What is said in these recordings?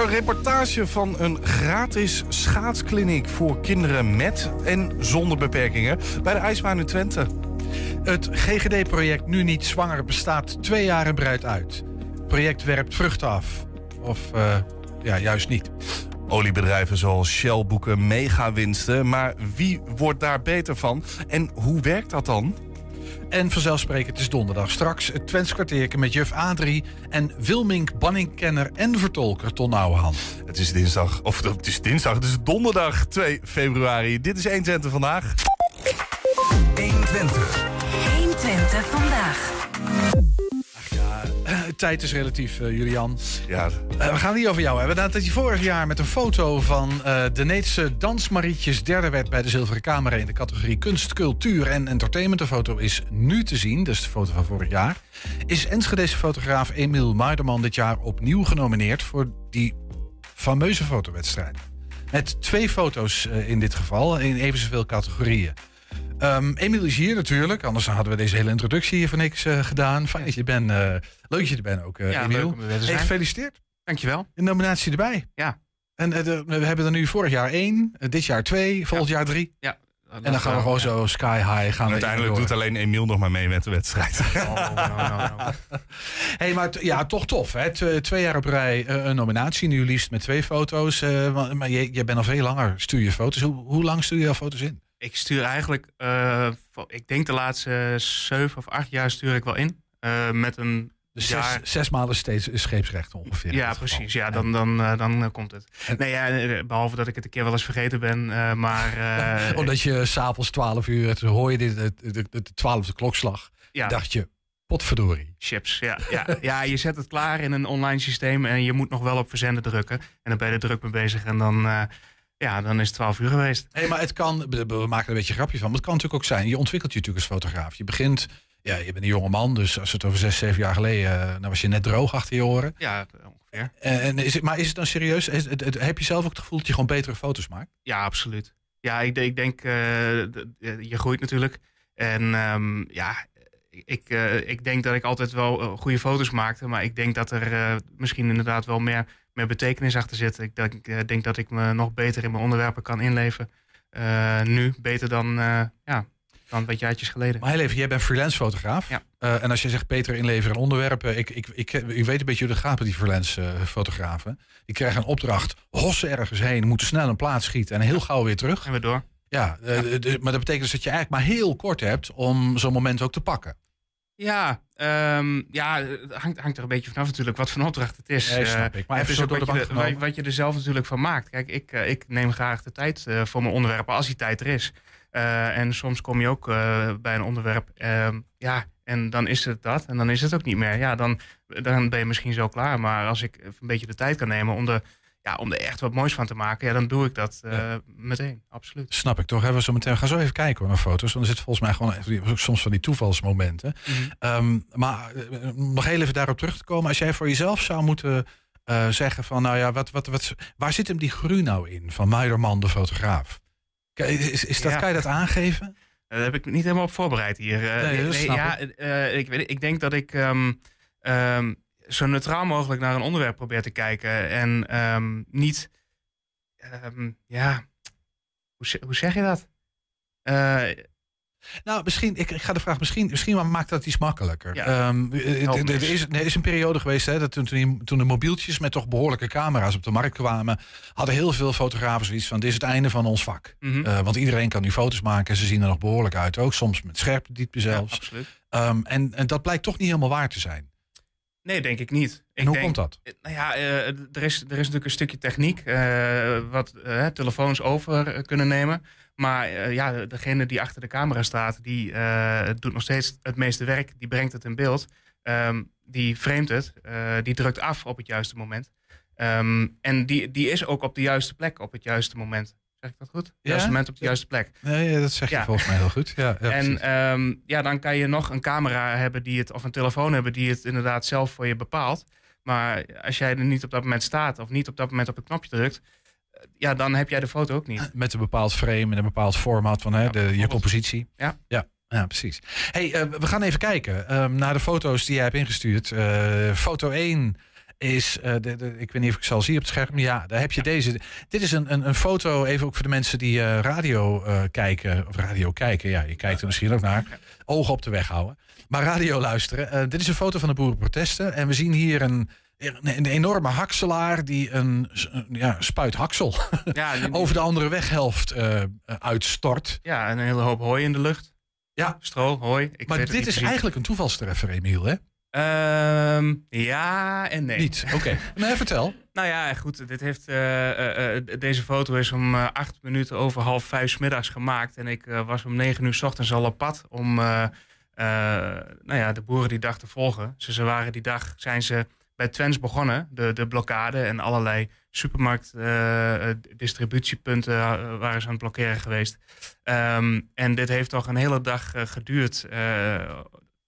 een reportage van een gratis schaatskliniek voor kinderen met en zonder beperkingen bij de ijsbaan in Twente. Het GGD-project Nu Niet Zwanger bestaat twee jaar en breidt uit. Het project werpt vruchten af. Of eh, ja, juist niet. Oliebedrijven zoals Shell boeken megawinsten, maar wie wordt daar beter van en hoe werkt dat dan? En vanzelfsprekend, het is donderdag. Straks het Twents kwartierke met juf Adrie en Wilmink, banningkenner en vertolker Ton Ouwehand. Het is dinsdag, of het is dinsdag, het is donderdag 2 februari. Dit is 1 Twente vandaag. 120. 120 vandaag. Eh, tijd is relatief, eh, Julian. Ja, Eh, we gaan het niet over jou hebben. Nadat je vorig jaar met een foto van eh, de Needse dansmarietjes derde werd bij de Zilveren Kamer in de categorie kunst, cultuur en entertainment. De foto is nu te zien, dus de foto van vorig jaar. Is Enschedese fotograaf Emiel Maarderman dit jaar opnieuw genomineerd voor die fameuze fotowedstrijd. Met twee foto's in dit geval, in even zoveel categorieën. Ehm Emiel is hier natuurlijk, anders hadden we deze hele introductie hier voor niks eh, gedaan. Fijn dat je er bent. eh, leuk dat je er bent ook, eh Ja, Emiel. Hey, gefeliciteerd. Dankjewel. Een nominatie erbij. Ja. En eh, de- we hebben er nu vorig jaar één, dit jaar twee, volgend jaar drie. Ja. En dan gaan we gewoon zo sky high. Gaan en uiteindelijk doet alleen Emiel nog maar mee met de wedstrijd. Oh, nou, nou, nou. hey, maar ja, toch tof. Hè? Tw- twee jaar op rij eh, een nominatie. Nu liefst met twee foto's. eh, maar je, je bent al veel langer. Stuur je foto's. Hoe, hoe lang stuur je al foto's in? Ik stuur eigenlijk, eh, ik denk de laatste zeven of acht jaar stuur ik wel in. Eh, met een Dus jaar. zes, zes maanden steeds scheepsrecht ongeveer. Ja, precies. Ja, dan, dan, eh, dan komt het. En- Nee, ja, eh, behalve dat ik het een keer wel eens vergeten ben. maar Omdat je s'avonds 12 uur, toen hoor je dit, de, de, de, de 12e klokslag. ja, Dacht je, potverdorie. chips. Ja, ja, ja, je zet het klaar in een online systeem en je moet nog wel op verzenden drukken. En dan ben je er druk mee bezig en dan, ja, dan is het 12 uur geweest. Hey, maar het kan, we maken er een beetje een grapje van, maar het kan natuurlijk ook zijn. Je ontwikkelt je natuurlijk als fotograaf. Je begint, ja, je bent een jonge man, dus als het over zes, zeven jaar geleden, eh, dan was je net droog achter je oren. Ja, ongeveer. En, is het, maar is het dan serieus? Is het- het- heb je zelf ook het gevoel dat je gewoon betere foto's maakt? Ja, absoluut. Ja, ik, ik denk, eh, eh, je groeit natuurlijk. En ehm, ja, ik, eh, ik denk dat ik altijd wel eh, goede foto's maakte. Maar ik denk dat er eh, misschien inderdaad wel meer, betekenis achter zit. Ik denk, eh, denk dat ik me nog beter in mijn onderwerpen kan inleven. eh, nu, beter dan, eh, ja, dan wat jaartjes geleden. Maar heel even, jij bent freelance fotograaf. Ja. En als je zegt beter inleveren onderwerpen. Ik, ik, ik, ik weet een beetje gaat met die freelance fotografen. Die krijgen een opdracht, hossen ergens heen, moeten snel een plaats schieten en heel gauw weer terug. Gaan we door. Ja, de- maar dat betekent dus dat je eigenlijk maar heel kort hebt om zo'n moment ook te pakken. Ja, ehm, ja het hangt, hangt er een beetje vanaf natuurlijk wat voor een opdracht het is. Snap Eh, ik. Maar even zo door de wat, je bank er- wat, genomen. wat je er zelf natuurlijk van maakt. Kijk, ik, eh, ik neem graag de tijd eh, voor mijn onderwerpen als die tijd er is. En soms kom je ook bij een onderwerp, ehm, ja, en dan is het dat en dan is het ook niet meer. Ja, dan, dan ben je misschien zo klaar. Maar als ik een beetje de tijd kan nemen om er, ja, om er echt wat moois van te maken, ja, dan doe ik dat eh, Ja. meteen, absoluut. Snap ik toch? Hebben we zo meteen. We gaan zo even kijken hoor, naar foto's. Want er zit volgens mij gewoon soms van die toevalsmomenten. Ehm, maar om nog heel even daarop terug te komen. Als jij voor jezelf zou moeten eh, zeggen van... nou ja, wat, wat, wat, waar zit hem die groei nou in? Van Muiderman, de fotograaf. Is, is dat, Ja. Kan je dat aangeven? Daar heb ik niet helemaal op voorbereid hier. Nee, ja, ik, weet, ik denk dat ik ehm, ehm, zo neutraal mogelijk naar een onderwerp probeer te kijken. En ehm, niet, ehm, ja, hoe, hoe zeg je dat? Eh, Nou, misschien, ik, ik ga de vraag, misschien, misschien maakt dat iets makkelijker. Ja. Ehm, eh, er- is, er is een periode geweest hè, dat toen, toen, de mobieltjes met toch behoorlijke camera's op de markt kwamen, hadden heel veel fotografen zoiets van: dit is het einde van ons vak. mhm. Eh, want iedereen kan nu foto's maken. Ze zien er nog behoorlijk uit ook. Soms met scherpe diepte zelfs. absoluut. En, en dat blijkt toch niet helemaal waar te zijn. Nee, denk ik niet. En ik hoe denk, komt dat? Eh, Nou ja, eh, er, is, er is natuurlijk een stukje techniek eh, wat telefoons over kunnen nemen. Maar ja, degene die achter de camera staat, die doet nog steeds het meeste werk. Die brengt het in beeld. Ehm, die framet het. die drukt af op het juiste moment. Ehm, en die, die is ook op de juiste plek op het juiste moment. Zeg ik dat goed? Ja? Juiste moment op de juiste plek. Nee, dat zeg je Ja. volgens mij heel goed. Ja, ja, en ehm, ja, dan kan je nog een camera hebben die het, of een telefoon hebben die het inderdaad zelf voor je bepaalt. Maar als jij er niet op dat moment staat of niet op dat moment op het knopje drukt, eh, ja, dan heb jij de foto ook niet. Met een bepaald frame en een bepaald format van hè, Ja, de, je compositie. Ja. ja. Ja, precies. Hey, eh, we gaan even kijken ehm, naar de foto's die jij hebt ingestuurd. Eh, foto 1 is, eh, de, de- ik weet niet of ik ze al zie op het scherm. Ja, daar heb je deze. Dit is een, een, een foto, even ook voor de mensen die eh, radio eh, kijken. Of radio kijken, ja, je kijkt er misschien ook naar. Ogen op de weg houden. Maar radio luisteren. Dit is een foto van de boerenprotesten. En we zien hier een, een, een enorme hakselaar die een, ja, spuit haksel Ja, die- over de andere weghelft uitstort. ja, een hele hoop hooi in de lucht. Ja. Stro, hooi. Ik Maar dit is eigenlijk een toevalstreffer, Emiel, hè? Ehm, ja en nee. Niet? Oké. Nee, vertel. Nou ja, goed. Dit heeft, eh, eh, eh, deze foto is om acht minuten over half vijf 's middags gemaakt. En ik was om negen uur 's ochtends al op pad om nou ja, de boeren die dag te volgen. Dus ze waren die dag zijn ze bij Twens begonnen, de, de blokkade. En allerlei supermarkt distributiepunten eh, waren ze aan het blokkeren geweest. Ehm, en dit heeft toch een hele dag geduurd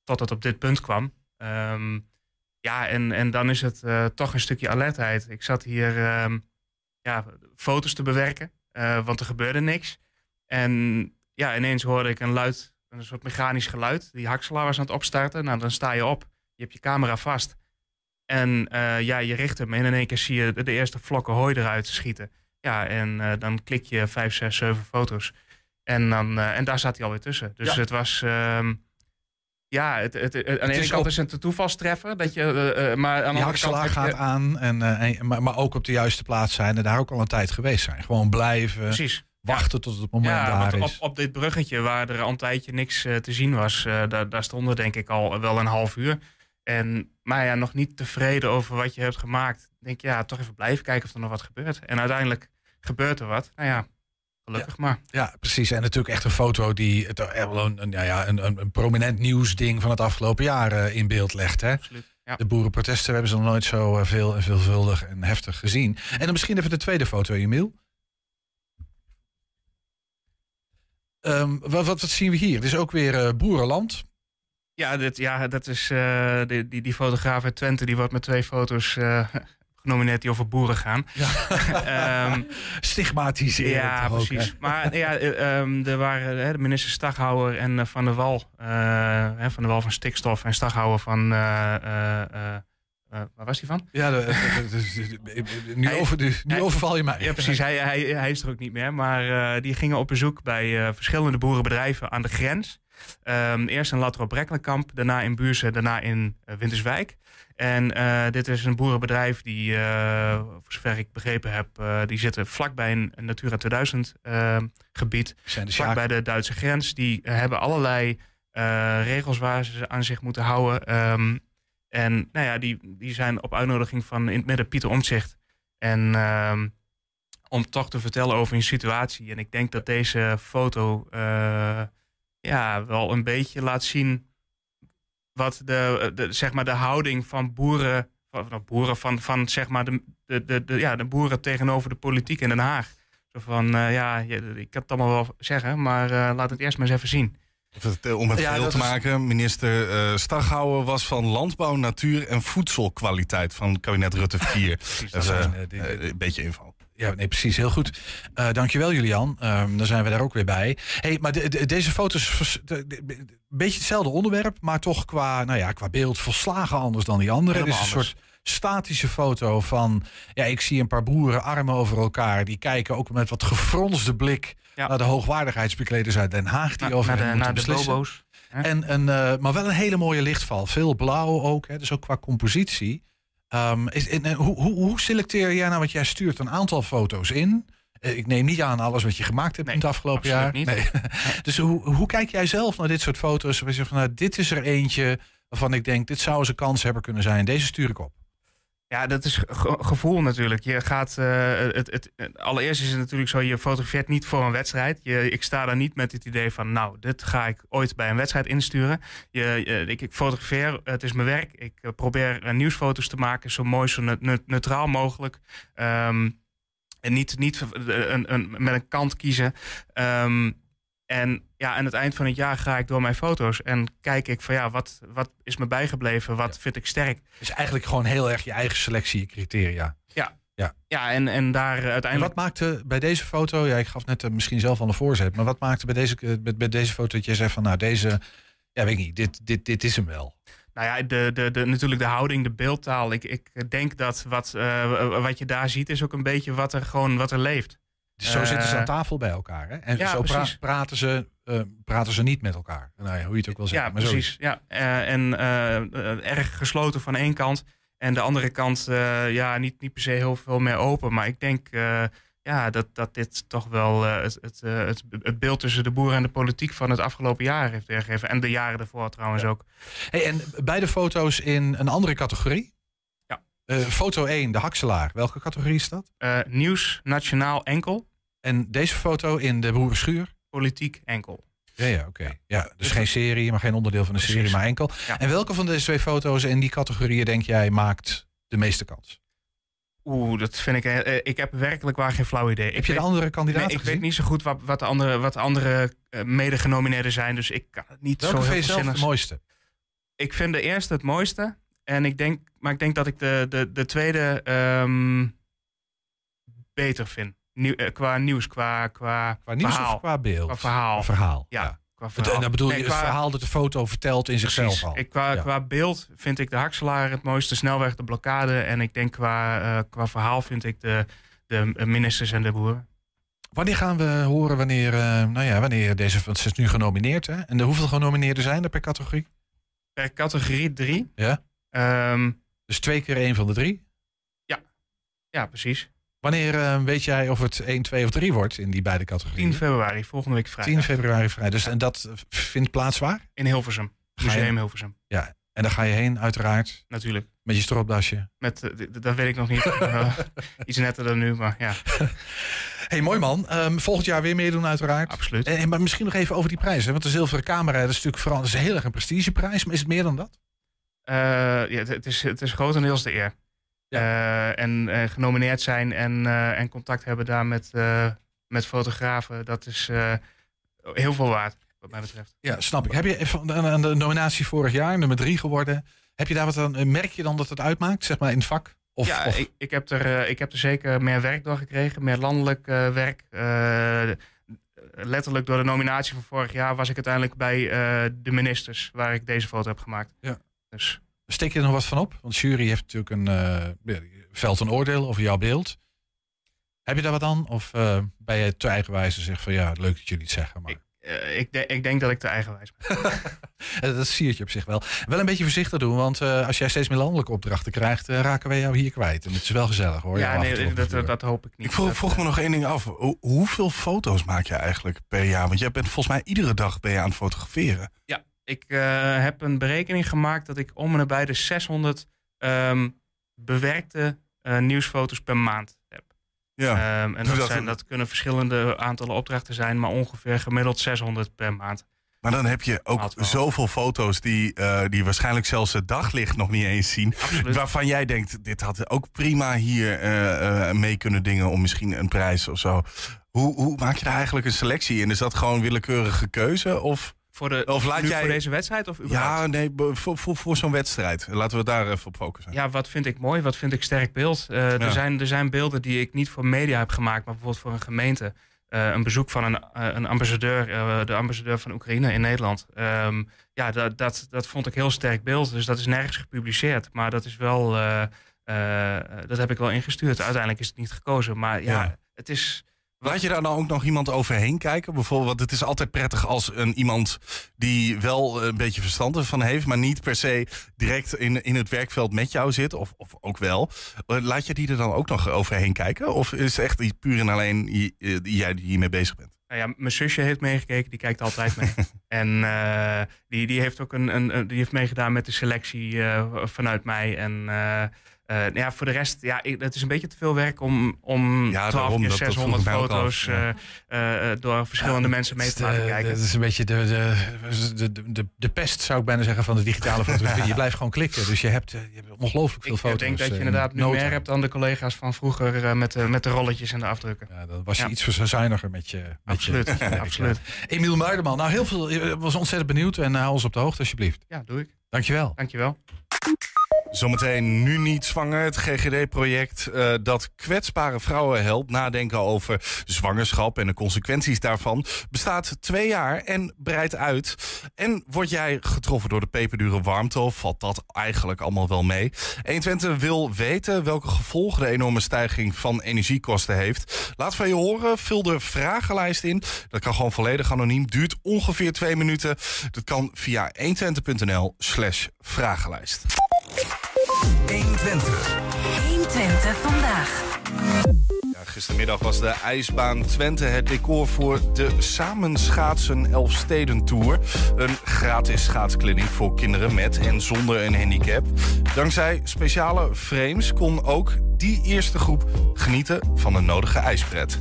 tot het op dit punt kwam. Ehm, ja, en, en dan is het eh, toch een stukje alertheid. Ik zat hier ehm, ja, foto's te bewerken, eh, want er gebeurde niks. En ja, ineens hoorde ik een luid, een soort mechanisch geluid. Die hakselaar was aan het opstarten. Nou, dan sta je op. Je hebt je camera vast. En eh, ja, je richt hem en in één keer zie je de, eerste vlokken hooi eruit schieten. Ja, en dan klik je vijf, zes, zeven foto's. En, dan, en daar zat hij alweer tussen. Dus Ja. het was... ehm, ja, het, het, het- aan de ene kant is het een toevalstreffer. Dat je, eh, eh, maar aan de Die andere kant je- gaat aan, en, eh, en- maar, maar ook op de juiste plaats zijn en daar ook al een tijd geweest zijn. Gewoon blijven, Precies. wachten tot het moment Ja, daar is. op, op dit bruggetje waar er al een tijdje niks te zien was, daar, daar stonden denk ik al wel een half uur. En, maar ja, nog niet tevreden over wat je hebt gemaakt. Denk ja, toch even blijven kijken of er nog wat gebeurt. En uiteindelijk gebeurt er wat. Nou ja, gelukkig maar. Ja, precies. En natuurlijk echt een foto die het een, een, ja, ja, een, een, prominent nieuwsding van het afgelopen jaar eh, in beeld legt. Hè? Absoluut. Ja. De boerenprotesten hebben ze nog nooit zo eh, veel en veelvuldig en heftig gezien. En dan misschien even de tweede foto, Emiel. Ehm, wat, wat, wat zien we hier? Het is ook weer eh, boerenland. Ja, dit, ja dat is die, die, die fotograaf uit Twente, die wordt met twee foto's genomineerd die over boeren gaan. Ehm, Stigmatiseren. Ja, ook, precies. hè? maar ja, eh, ehm, er waren eh, de minister Staghouwer en eh, Van der Wal. eh, hè, van der Wal van stikstof en Staghouwer van... eh, waar was hij van? Ja, de, de- de- de- de- nu, Hij- over, nu, hij- overval je mij. Ja, precies. Hij, hij, hij is er ook niet meer. Maar die gingen op bezoek bij verschillende boerenbedrijven aan de grens. Ehm, eerst in Latro Brekkenkamp, daarna in Buurse, daarna in eh, Winterswijk. En eh, dit is een boerenbedrijf die, eh, voor zover ik begrepen heb, die zitten vlakbij een, een Natura 2000 eh, gebied. Zijn de vlak bij de Duitse grens. Die hebben allerlei regels waar ze aan zich moeten houden. Ehm, en nou ja, die, die zijn op uitnodiging van in het midden Pieter Omtzigt. En ehm, om toch te vertellen over hun situatie. En ik denk dat deze foto ja, wel een beetje laat zien wat de, de, zeg maar de houding van boeren, van, van boeren van, van zeg maar de, de, de, de- ja, de boeren tegenover de politiek in Den Haag. Zo van, eh, ja, je- ik kan het allemaal wel zeggen, maar eh, laat het eerst maar eens even zien. Of het, eh, Om het Ja, geheel te is- maken, minister eh Staghouwer was van Landbouw, Natuur en Voedselkwaliteit van kabinet Rutte 4. Precies, Dat is een beetje inval. Ja, nee, precies. Heel goed. Eh dankjewel, Julian. Ehm, dan zijn we daar ook weer bij. Hey, maar de, de- deze foto's, de- een beetje hetzelfde onderwerp, maar toch qua, nou ja, qua beeld volslagen anders dan die andere. Het is een soort statische foto van, ja, ik zie een paar boeren armen over elkaar. Die kijken ook met wat gefronste blik Ja. naar de hoogwaardigheidsbekleders uit Den Haag die Na- over naar de, naar de beslissen. bobo's. hè? En een, eh, maar wel een hele mooie lichtval. Veel blauw ook, hè, dus ook qua compositie. Ehm, is, en, en hoe, hoe, hoe selecteer jij nou, want jij stuurt een aantal foto's in. Eh, Ik neem niet aan alles wat je gemaakt hebt Nee, in het afgelopen jaar. Nee. dus hoe, hoe kijk jij zelf naar dit soort foto's? Waar je zegt van, nou, dit is er eentje waarvan ik denk, dit zou eens een kanshebber kunnen zijn. Deze stuur ik op. Ja, dat is ge- gevoel natuurlijk. Je gaat, eh, het, het, allereerst is het natuurlijk zo, je fotografeert niet voor een wedstrijd. Je, ik sta daar niet met het idee van, nou, dit ga ik ooit bij een wedstrijd insturen. Je, ik, fotografeer, het is mijn werk. Ik eh, probeer eh, nieuwsfoto's te maken, zo mooi, zo ne- ne- neutraal mogelijk. Ehm, en niet, niet een, een, met een kant kiezen. Ehm, en ja, aan het eind van het jaar ga ik door mijn foto's en kijk ik van ja, wat, wat is me bijgebleven? Wat vind ik sterk? Dus eigenlijk gewoon heel erg je eigen selectie, criteria. Ja, en, en daar eh, En uiteindelijk. wat maakte bij deze foto, ja, ik gaf net eh, misschien zelf al een voorzet, maar wat maakte bij deze, eh, bij, bij deze foto dat je zegt van nou deze, ja weet ik niet, dit, dit, dit is hem wel. Nou ja, de, de, de, natuurlijk de houding, de beeldtaal. Ik, ik denk dat wat, wat je daar ziet, is ook een beetje wat er gewoon wat er leeft. Dus zo Eh, zitten ze aan tafel bij elkaar. Hè? En ja, zo pra- praten, ze, eh, praten ze niet met elkaar. Nou ja, hoe je het ook wil zeggen. ja, maar zo precies. Ja. Eh, en eh, eh, erg gesloten van één kant. En de andere kant, eh, ja, niet, niet per se heel veel meer open. Maar ik denk eh, ja, dat, dat dit toch wel eh, het, het, eh, het, het beeld tussen de boeren en de politiek van het afgelopen jaar heeft weergegeven. En de jaren ervoor trouwens ook. Hey, en beide foto's in een andere categorie? Ja. Eh, foto 1, de hakselaar. Welke categorie is dat? Eh, nieuws, nationaal enkel. En deze foto in de boerenschuur? Politiek enkel. Ja, ja, oké. Ja, dus geen serie, maar geen onderdeel van de Precies. serie, maar enkel. Ja. En welke van deze twee foto's in die categorieën denk jij maakt de meeste kans? Oeh, dat vind ik. eh, eh, ik heb werkelijk waar geen flauw idee. Heb ik je de andere nee, kandidaten ik gezien? weet niet zo goed wat, wat de andere, wat de andere eh, mede-genomineerden zijn. Dus ik kan het niet Welke zo vind heel je zelf het mooiste? Ik vind de eerste het mooiste. En ik denk, maar ik denk dat ik de, de, de tweede ehm, beter vind. Nieuw, eh, qua nieuws, qua, qua, Qua nieuws verhaal. of qua beeld? Qua verhaal. Qua verhaal, Ja, ja. Qua verhaal. en dan bedoel je het verhaal dat de foto vertelt in zichzelf al. Ik, qua, Ja. qua beeld vind ik de hakselaar het mooiste, snelweg de blokkade. En ik denk qua, eh, qua verhaal vind ik de, de ministers en de boeren. Wanneer gaan we horen wanneer, eh, nou ja, wanneer deze, want ze is nu genomineerd hè? En de, hoeveel genomineerden zijn er per categorie? Per categorie drie. Ja. Ehm, Dus twee keer één van de drie. ja, precies. Wanneer eh, weet jij of het 1, 2 of 3 wordt in die beide 10 categorieën? februari, volgende week vrijdag. 10 februari vrij. Dus en dat eh, vindt plaats waar? In Hilversum. Museum Hilversum, En daar ga je heen, uiteraard, natuurlijk. met je stropdasje. Met, eh, dat weet ik nog niet. Eh, iets netter dan nu, maar ja, hey, mooi man. Ehm, volgend jaar weer meedoen, uiteraard. absoluut. En, en maar misschien nog even over die prijs. Hè? Want de zilveren camera, dat is natuurlijk vooral dat is heel erg een prestigeprijs. Maar is het meer dan dat? Eh, ja, het, het is, het is grotendeels de eer. Eh, en eh, genomineerd zijn en, eh, en contact hebben daar met, met fotografen, dat is heel veel waard, wat mij betreft. Ja, snap ik. Heb je aan de nominatie vorig jaar, nummer drie geworden. Heb je daar wat aan? Merk je dan dat het uitmaakt, zeg maar in het vak? Of, ja, of- Ik, ik, heb er, ik heb er zeker meer werk door gekregen, meer landelijk werk. Letterlijk door de nominatie van vorig jaar was ik uiteindelijk bij de ministers waar ik deze foto heb gemaakt. Ja. Dus steek je er nog wat van op? Want de jury heeft natuurlijk een eh, veld een oordeel over jouw beeld. Heb je daar wat aan? Of eh, ben je te eigenwijs en zegt van ja, leuk dat jullie het zeggen. Maar eh, ik, de- ik denk dat ik te eigenwijs ben. Dat siert je op zich wel. Wel een beetje voorzichtig doen, want eh, als jij steeds meer landelijke opdrachten krijgt, eh, raken wij jou hier kwijt. En het is wel gezellig hoor. ja, nee, dat, dat, dat hoop ik niet. Ik vroeg, vroeg me nog één ding af. Hoe- hoeveel foto's maak je eigenlijk per jaar? Want jij bent volgens mij iedere dag ben je aan het fotograferen. Ik eh, heb een berekening gemaakt dat ik om en nabij de 600 ehm, bewerkte eh, nieuwsfoto's per maand heb. Ja. Ehm, en dat, dat zijn, dat kunnen verschillende aantallen opdrachten zijn, maar ongeveer gemiddeld 600 per maand. Maar dan heb je ook zoveel foto's die, eh, die waarschijnlijk zelfs het daglicht nog niet eens zien. Absoluut. Waarvan jij denkt, dit had ook prima hier mee kunnen dingen om misschien een prijs of zo. Hoe, hoe maak je daar eigenlijk een selectie in? Is dat gewoon willekeurige keuze? Of Voor, de, Of laat jij- voor deze wedstrijd of überhaupt? ja, nee, voor, voor, voor zo'n wedstrijd. Laten we daar even op focussen. Ja, wat vind ik mooi? Wat vind ik sterk beeld? Eh, Ja. er, zijn, er zijn beelden die ik niet voor media heb gemaakt, maar bijvoorbeeld voor een gemeente. Eh, een bezoek van een, eh, een ambassadeur, de ambassadeur van Oekraïne in Nederland. Ehm, ja, dat, dat, dat vond ik heel sterk beeld. Dus dat is nergens gepubliceerd. Maar dat is wel, dat heb ik wel ingestuurd. Uiteindelijk is het niet gekozen. Maar ja, Ja. het is. Laat je daar dan ook nog iemand overheen kijken? Bijvoorbeeld, het is altijd prettig als een iemand die wel een beetje verstand ervan heeft, maar niet per se direct in, in het werkveld met jou zit, of, of ook wel. Eh, Laat je die er dan ook nog overheen kijken? Of is het echt puur en alleen eh, jij die hiermee bezig bent? Nou ja, mijn zusje heeft meegekeken, die kijkt altijd mee. en eh, die, die heeft ook een, een, een- die heeft meegedaan met de selectie eh, vanuit mij. En eh, Nou ja, voor de rest, ja, ik- het is een beetje te veel werk om, om Ja, 12 daarom, keer dat- dat 600 vroeg ik mij ook foto's eh, eh, door verschillende mensen mee te laten kijken. Het is een beetje de, de, de, de, de, pest, zou ik bijna zeggen, van de digitale fotografie. Je blijft gewoon klikken, dus je hebt, je hebt ongelooflijk veel ik foto's. denk dat je inderdaad nu meer hebt dan de collega's van vroeger met, de, met de rolletjes en de afdrukken. Ja, dan was je Ja. iets verzuiniger met je. Met Absoluut, Je, ja, absoluut. Emiel Muiderman, nou heel veel. Ik was ontzettend benieuwd en hou ons op de hoogte alsjeblieft. Ja, doe ik. Dankjewel. Dankjewel. Zometeen nu niet zwanger. Het GGD-project eh, dat kwetsbare vrouwen helpt nadenken over zwangerschap en de consequenties daarvan, bestaat twee jaar en breidt uit. En word jij getroffen door de peperdure warmte of valt dat eigenlijk allemaal wel mee? 120 wil weten welke gevolgen de enorme stijging van energiekosten heeft. Laat van je horen, vul de vragenlijst in. Dat kan gewoon volledig anoniem, duurt ongeveer twee minuten. Dat kan via 120.nl slash vragenlijst. 120. 120 vandaag. Ja, gistermiddag was de ijsbaan Twente het decor voor de Samenschaatsen Elfstedentour. Een gratis schaatskliniek voor kinderen met en zonder een handicap. Dankzij speciale frames kon ook die eerste groep genieten van een nodige ijspret.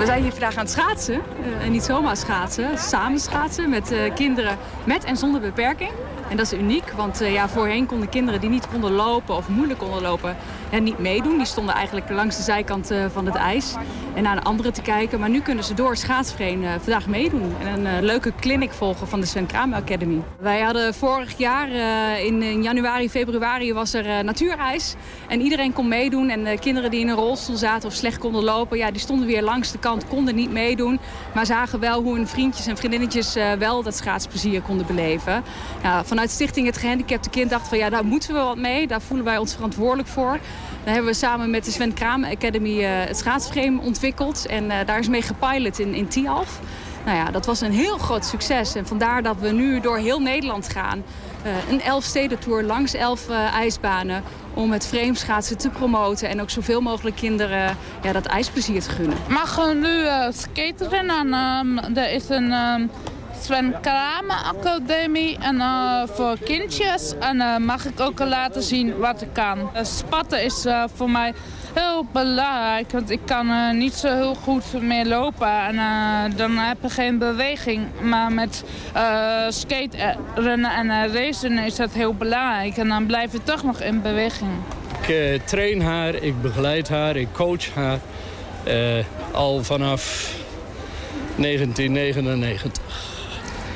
We zijn hier vandaag aan het schaatsen. eh, en niet zomaar schaatsen, samen schaatsen met eh, kinderen met en zonder beperking. En dat is uniek, want eh, ja, voorheen konden kinderen die niet konden lopen of moeilijk konden lopen, ja, niet meedoen. Die stonden eigenlijk langs de zijkant eh, van het ijs en naar de anderen te kijken. Maar nu kunnen ze door schaatsvreen eh, vandaag meedoen en een leuke clinic volgen van de Sven Kramer Academy. Wij hadden vorig jaar in, in januari, februari was er natuurijs. En iedereen kon meedoen. En de kinderen die in een rolstoel zaten of slecht konden lopen, ja, die stonden weer langs de kant, konden niet meedoen. Maar zagen wel hoe hun vriendjes en vriendinnetjes wel dat schaatsplezier konden beleven. Ja, vanuit Stichting Het Gehandicapte Kind dachten we, ja, daar moeten we wat mee. Daar voelen wij ons verantwoordelijk voor. Daar hebben we samen met de Sven Kramer Academy eh, het schaatsframe ontwikkeld. En eh, daar is mee gepilot in, in. Nou ja, dat was een heel groot succes. En vandaar dat we nu door heel Nederland gaan. Eh, een elfstedentour langs elf ijsbanen. Om het frameschaatsen te promoten. En ook zoveel mogelijk kinderen ja, dat ijsplezier te gunnen. mag nu eh skateren. En ehm, er is een ehm, Sven Kramer Academie en, eh, voor kindjes. En eh, mag ik ook laten zien wat ik kan. Eh, spatten is voor mij heel belangrijk. Want ik kan niet zo heel goed meer lopen. En dan heb je geen beweging. Maar met eh skaterennen en racen is dat heel belangrijk. En dan blijf je toch nog in beweging. Ik train haar, ik begeleid haar, ik coach haar. al vanaf 1999.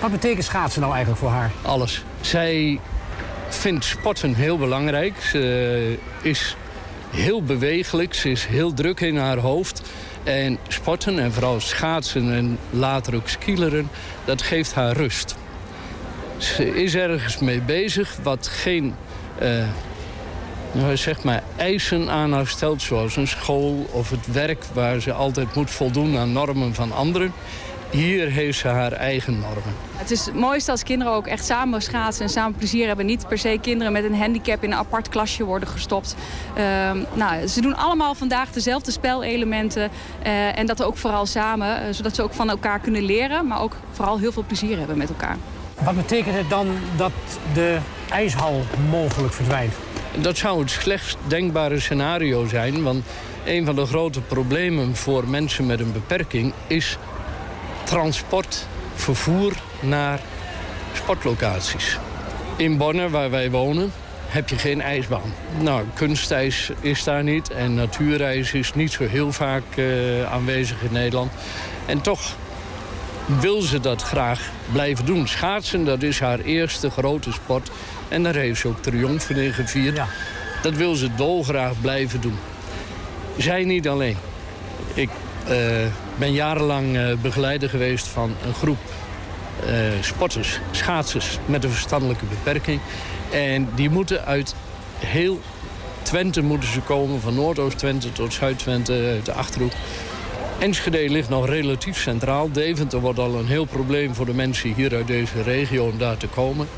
Wat betekent schaatsen nou eigenlijk voor haar? Alles. Zij vindt sporten heel belangrijk. Ze is heel bewegelijk, ze is heel druk in haar hoofd. En sporten en vooral schaatsen en later ook skileren, dat geeft haar rust. Ze is ergens mee bezig wat geen eh, nou, zeg maar eisen aan haar stelt, zoals een school of het werk waar ze altijd moet voldoen aan normen van anderen. Hier heeft ze haar eigen normen. Het is het mooiste als kinderen ook echt samen schaatsen en samen plezier hebben. Niet per se kinderen met een handicap in een apart klasje worden gestopt. Ehm, nou, ze doen allemaal vandaag dezelfde spelelementen. eh, en dat ook vooral samen, eh, zodat ze ook van elkaar kunnen leren. Maar ook vooral heel veel plezier hebben met elkaar. Wat betekent het dan dat de ijshal mogelijk verdwijnt? Dat zou het slechtst denkbare scenario zijn. Want een van de grote problemen voor mensen met een beperking is transport, vervoer naar sportlocaties. In Bonn, waar wij wonen, heb je geen ijsbaan. Nou, kunstijs is daar niet en natuurijs is niet zo heel vaak eh, aanwezig in Nederland. En toch wil ze dat graag blijven doen. Schaatsen, dat is haar eerste grote sport. En daar heeft ze ook triomfen in gevierd. Ja. Dat wil ze dolgraag blijven doen. Zij niet alleen. Ik eh, ben jarenlang eh, begeleider geweest van een groep eh, sporters, schaatsers met een verstandelijke beperking. En die moeten uit heel Twente moeten ze komen, van Noordoost-Twente tot Zuid-Twente, de Achterhoek. Enschede ligt nog relatief centraal. Deventer wordt al een heel probleem voor de mensen hier uit deze regio om daar te komen.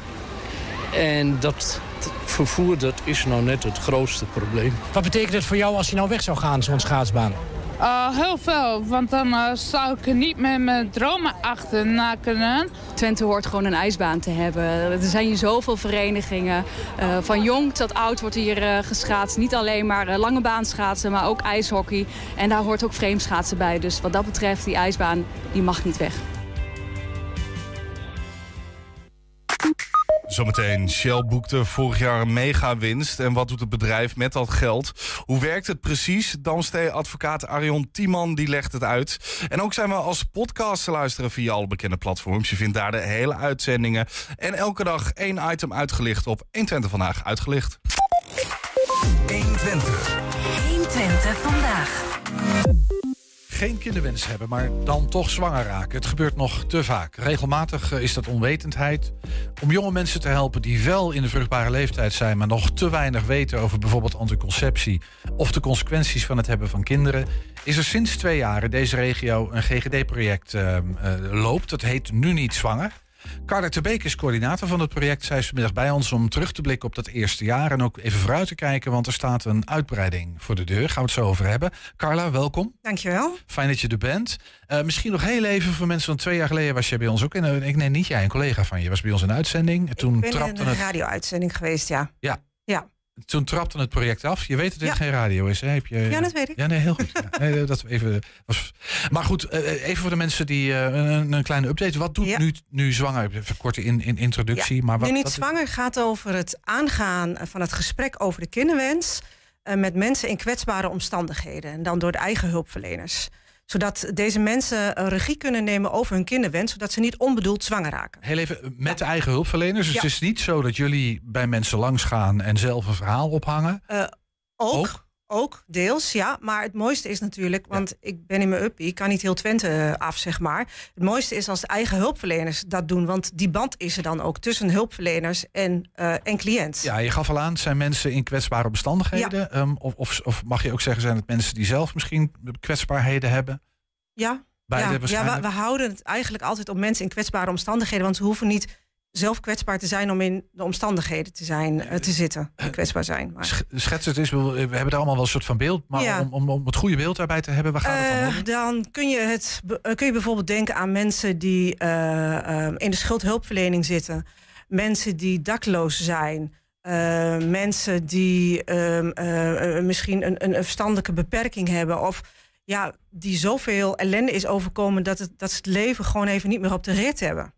En dat vervoer dat is nou net het grootste probleem. Wat betekent het voor jou als je nou weg zou gaan, zo'n schaatsbaan? Uh, heel veel, want dan uh, zou ik niet meer mijn dromen achterna kunnen. Twente hoort gewoon een ijsbaan te hebben. Er zijn hier zoveel verenigingen. Uh, van jong tot oud wordt hier geschaatst. Niet alleen maar lange baan schaatsen, maar ook ijshockey. En daar hoort ook vreemdschaatsen bij. Dus wat dat betreft, die ijsbaan, die mag niet weg. Zometeen, Shell boekte vorig jaar een mega-winst. En wat doet het bedrijf met dat geld? Hoe werkt het precies? Damstee-advocaat Arion Tiemann die legt het uit. En ook zijn we als podcast te luisteren via alle bekende platforms. Je vindt daar de hele uitzendingen. En elke dag één item uitgelicht op 120 Vandaag Uitgelicht. 120. 120 Vandaag geen kinderwens hebben, maar dan toch zwanger raken. Het gebeurt nog te vaak. Regelmatig eh, is dat onwetendheid. Om jonge mensen te helpen die wel in de vruchtbare leeftijd zijn, maar nog te weinig weten over bijvoorbeeld anticonceptie of de consequenties van het hebben van kinderen, is er sinds twee jaar in deze regio een GGD-project uh, uh, loopt. Dat heet Nu Niet Zwanger. Carla Terbeek is coördinator van het project. Zij is vanmiddag bij ons om terug te blikken op dat eerste jaar. En ook even vooruit te kijken, want er staat een uitbreiding voor de deur. Gaan we het zo over hebben. Carla, welkom. Dankjewel. Fijn dat je er bent. Uh, misschien nog heel even voor mensen van twee jaar geleden was je bij ons ook in. Ik nee, niet jij, een collega van je was bij ons in uitzending. Toen ik ben in een radio-uitzending geweest, ja. Ja. Ja toen trapte het project af. Je weet dat dit geen radio is, hè? Heb je, ja, dat weet ik. Ja, nee, heel goed. Ja. Nee, dat even was... Maar goed, eh, even voor de mensen die uh, een, een, kleine update. Wat doet nu, nu zwanger? Even kort in, in introductie. Maar wat, nu niet zwanger gaat over het aangaan van het gesprek over de kinderwens... Uh, met mensen in kwetsbare omstandigheden. En dan door de eigen hulpverleners zodat deze mensen regie kunnen nemen over hun kinderwens, zodat ze niet onbedoeld zwanger raken. Heel even met de eigen hulpverleners. Dus het is niet zo dat jullie bij mensen langs gaan en zelf een verhaal ophangen. Uh, ook, ook. Deels, ja. Maar het mooiste is natuurlijk, want ik ben in mijn uppie, ik kan niet heel Twente eh, af, zeg maar. Het mooiste is als de eigen hulpverleners dat doen, want die band is er dan ook tussen hulpverleners en, uh, en cliënt. Ja, je gaf al aan, zijn mensen in kwetsbare omstandigheden? Um, of, of, of mag je ook zeggen, zijn het mensen die zelf misschien kwetsbaarheden hebben? Ja, ja, ja we, we, houden het eigenlijk altijd op mensen in kwetsbare omstandigheden. Want ze hoeven niet zelf kwetsbaar te zijn om in de omstandigheden te zijn, uh, te zitten. Kwetsbaar zijn. Maar. Schets het eens, we hebben er allemaal wel een soort van beeld. Maar ja. om, om, om, het goede beeld daarbij te hebben, waar gaat het dan over? Dan kun je, het, kun je bijvoorbeeld denken aan mensen die uh, in de schuldhulpverlening zitten. Mensen die dakloos zijn. Mensen die ehm, misschien een, een verstandelijke beperking hebben. Of ja, die zoveel ellende is overkomen dat, het, dat ze het leven gewoon even niet meer op de rit hebben.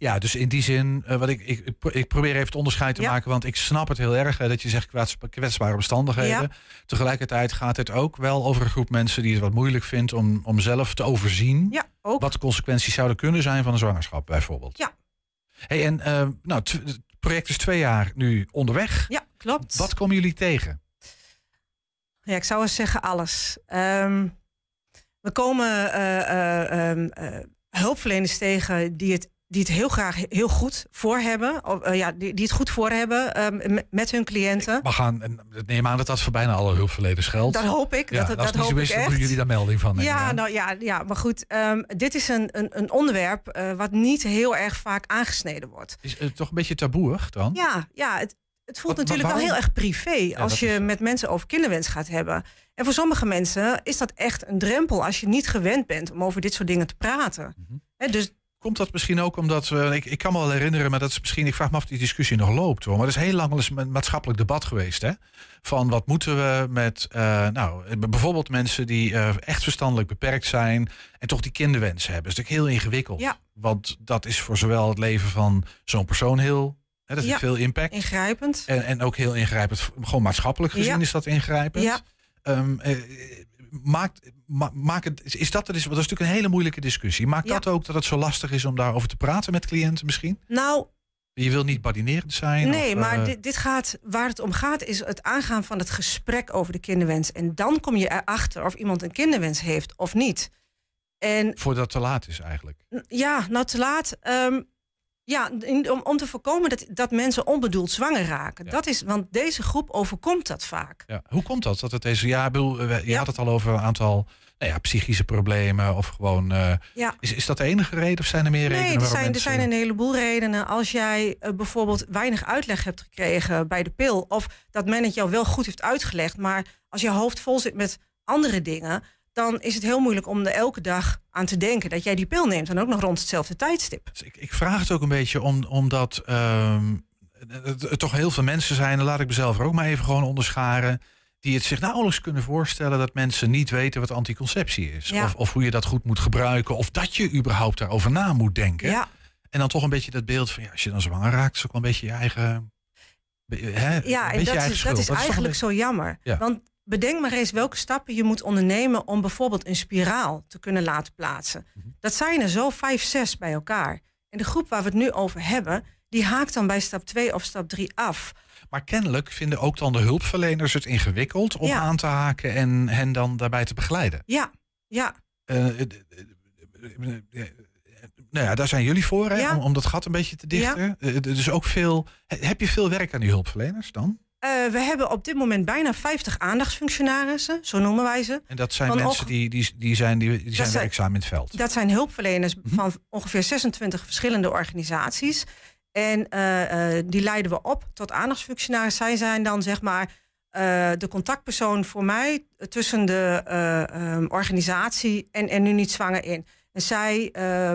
Ja, dus in die zin, uh, wat ik, ik, ik probeer even het onderscheid te maken, want ik snap het heel erg hè, dat je zegt kwetsbare omstandigheden. Tegelijkertijd gaat het ook wel over een groep mensen die het wat moeilijk vindt om, om zelf te overzien ja, ook. wat de consequenties zouden kunnen zijn van een zwangerschap, bijvoorbeeld. Ja. Hey, en uh, nou, het project is twee jaar nu onderweg. Ja, klopt. Wat komen jullie tegen? Ja, ik zou eens zeggen alles. Um, we komen uh, uh, hulpverleners tegen die het, die het heel graag heel goed voor hebben. Of, ja, die, die het goed voor hebben um, met hun cliënten. We gaan, neem aan dat dat voor bijna alle hulpverleners geldt. Dat hoop ik. Ja, dat, dat, dat hoop ik echt. jullie daar melding van Ja, nou, ja, ja, maar goed. Um, dit is een, een, een onderwerp wat niet heel erg vaak aangesneden wordt. Is het toch een beetje taboeig dan? Ja, ja het, het voelt natuurlijk wel heel erg privé als je met mensen over kinderwens gaat hebben. En voor sommige mensen is dat echt een drempel als je niet gewend bent om over dit soort dingen te praten. Mhm. dus Komt dat misschien ook omdat we. Ik, ik kan me wel herinneren, maar dat is misschien. Ik vraag me af of die discussie nog loopt hoor. Maar er is heel lang een maatschappelijk debat geweest. Hè? Van wat moeten we met. Uh, nou, bijvoorbeeld mensen die uh, echt verstandelijk beperkt zijn. En toch die kinderwens hebben. Dat is natuurlijk heel ingewikkeld. Ja. Want dat is voor zowel het leven van zo'n persoon heel dat heeft veel impact. Ingrijpend. En, en ook heel ingrijpend. Gewoon maatschappelijk gezien is dat ingrijpend. Ja. Um, eh, maakt, ma, het, is dat, dat is, dat is natuurlijk een hele moeilijke discussie. Maakt dat ook dat het zo lastig is om daarover te praten met cliënten misschien? Nou, je wil niet badinerend zijn? Nee, of, maar uh, dit, dit, gaat, waar het om gaat is het aangaan van het gesprek over de kinderwens. En dan kom je erachter of iemand een kinderwens heeft of niet. En, Voordat het te laat is eigenlijk? Ja, nou te laat. Um, ja, om, om te voorkomen dat, dat mensen onbedoeld zwanger raken. Dat is, want deze groep overkomt dat vaak. Ja. Hoe komt dat? dat het deze, ja, bedoel, je ja. had het al over een aantal nou ja, psychische problemen of gewoon. Uh, ja. is, is dat de enige reden of zijn er meer redenen? Nee, er zijn, er zijn een heleboel redenen. Als jij uh, bijvoorbeeld weinig uitleg hebt gekregen bij de pil, of dat men het jou wel goed heeft uitgelegd, maar als je hoofd vol zit met andere dingen, dan is het heel moeilijk om er elke dag aan te denken dat jij die pil neemt. En ook nog rond hetzelfde tijdstip. Dus ik, ik vraag het ook een beetje om, omdat ehm, het, het toch heel veel mensen zijn, laat ik mezelf er ook maar even gewoon onderscharen, die het zich nauwelijks kunnen voorstellen dat mensen niet weten wat anticonceptie is. Ja. Of, of hoe je dat goed moet gebruiken, of dat je überhaupt daarover na moet denken. Ja, En dan toch een beetje dat beeld van, ja, als je dan zwanger raakt, is ook wel een beetje je eigen... ja en dat eigen is, dat is eigenlijk zo jammer. Ja. Want bedenk maar eens welke stappen je moet ondernemen om bijvoorbeeld een spiraal te kunnen laten plaatsen. Mhm. Dat zijn er zo vijf, zes bij elkaar. En de groep waar we het nu over hebben, die haakt dan bij stap 2 of stap 3 af. Maar kennelijk vinden ook dan de hulpverleners het ingewikkeld om Ja. aan te haken en hen dan daarbij te begeleiden. Ja, ja. Eh, eh, eh, nou ja, daar zijn jullie voor, hè? Ja. Om, om dat gat een beetje te dichten. Dus ook veel. he- Heb je veel werk aan die hulpverleners dan? Eh, we hebben op dit moment bijna 50 aandachtsfunctionarissen, zo noemen wij ze. En dat zijn Van mensen die, die, die zijn, die, die zijn werkzaam in het veld. Dat zijn hulpverleners Mhm. van ongeveer 26 verschillende organisaties. En eh, eh, die leiden we op tot aandachtsfunctionaris. Zij zijn dan zeg maar de contactpersoon voor mij tussen de eh, ehm, organisatie en, en nu niet zwanger in. En zij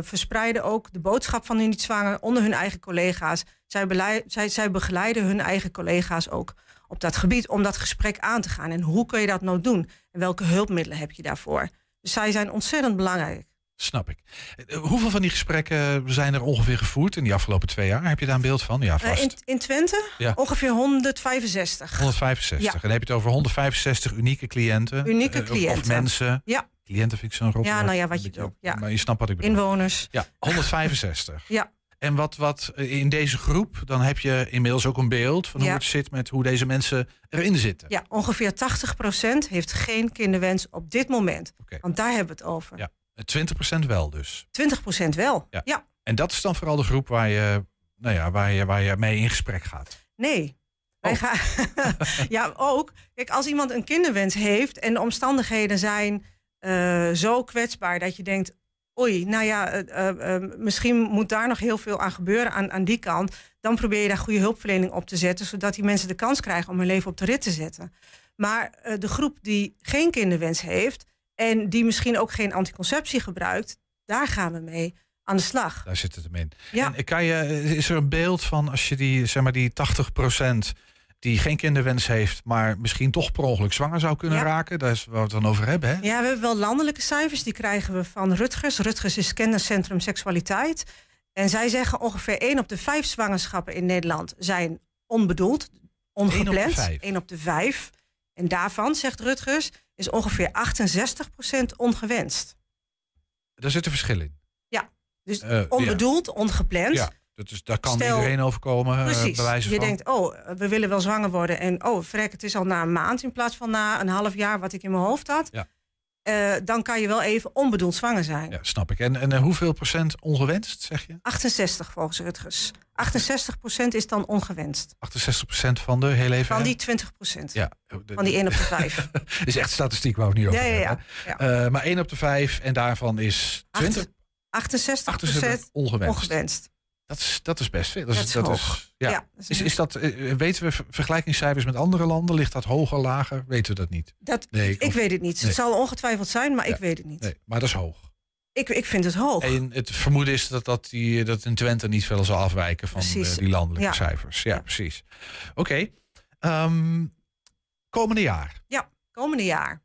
verspreiden ook de boodschap van nu niet zwanger onder hun eigen collega's. Zij, zij, zij begeleiden hun eigen collega's ook op dat gebied om dat gesprek aan te gaan. En hoe kun je dat nou doen? En welke hulpmiddelen heb je daarvoor? Dus zij zijn ontzettend belangrijk. Snap ik. Hoeveel van die gesprekken zijn er ongeveer gevoerd in die afgelopen twee jaar? Heb je daar een beeld van? Ja, Eh, vast. in, in Twente Ja. ongeveer 165. 165. Ja. En dan heb je het over 165 unieke cliënten. Unieke Eh, of- Of, cliënten. mensen. Ja. Cliënten vind ik zo'n rot Ja, nou ja, wat je wil. Ja. Maar je snapt wat ik bedoel. Inwoners. Ja, 165. Ja. En wat, wat eh, in deze groep, dan heb je inmiddels ook een beeld van hoe het zit met hoe deze mensen erin zitten. Ja, ongeveer 80% heeft geen kinderwens op dit moment. Want daar hebben we het over. Ja. 20% wel dus. 20% wel. Ja. ja. En dat is dan vooral de groep waar je, nou ja, waar je, waar je mee in gesprek gaat. Nee. Wij Oh. gaan, ja, ook. Kijk, als iemand een kinderwens heeft en de omstandigheden zijn eh, zo kwetsbaar dat je denkt: oei, nou ja, eh, eh, eh, misschien moet daar nog heel veel aan gebeuren aan, aan die kant. Dan probeer je daar goede hulpverlening op te zetten, zodat die mensen de kans krijgen om hun leven op de rit te zetten. Maar de groep die geen kinderwens heeft en die misschien ook geen anticonceptie gebruikt, daar gaan we mee aan de slag. Daar zit het hem in. Ja. En kan je, is er een beeld van als je die, zeg maar, die 80% die geen kinderwens heeft, maar misschien toch per ongeluk zwanger zou kunnen Ja. raken? Daar is waar we het dan over hebben. Hè? Ja, we hebben wel landelijke cijfers. Die krijgen we van Rutgers. Rutgers is kenniscentrum seksualiteit. En zij zeggen ongeveer 1 op de 5 zwangerschappen in Nederland zijn onbedoeld, ongepland. vijf. 1 op de 5. En daarvan, zegt Rutgers, is ongeveer 68% ongewenst. Daar zit een verschil in. Dus Eh, ja. onbedoeld, ongepland. Ja, dat is, daar kan Stel- iedereen overkomen. eh, Precies. wijze je van. denkt, oh, we willen wel zwanger worden. En oh, vrek, het is al na een maand in plaats van na een half jaar wat ik in mijn hoofd had. Ja. Eh, dan kan je wel even onbedoeld zwanger zijn. Ja, snap ik. En, en eh, hoeveel procent ongewenst, zeg je? 68 volgens Rutgers. 68% is dan ongewenst. 68 procent van de heel even. Van die 20% Ja, Van die 1 op de 5. is echt statistiek waar we niet over Ja, ja, ja. hebben. Eh, maar 1 op de 5 en daarvan is 20 68 68 ongewenst. ongewenst. Dat is, dat is best veel. Dat is hoog. ja. Ja, dat is is, is dat, eh, weten we ver- vergelijkingscijfers met andere landen? Ligt dat hoger, lager? Weten we dat niet? Dat, Nee, ik ik- weet het niet. nee. Het zal ongetwijfeld zijn, maar Ja. ik weet het niet. Nee, maar dat is hoog. Ik, ik vind het hoog. En het vermoeden is dat, dat, die, dat in Twente niet veel zal afwijken van eh, die landelijke Ja. cijfers. Ja, precies. Oké. Ehm, komende jaar, Ja, komende jaar.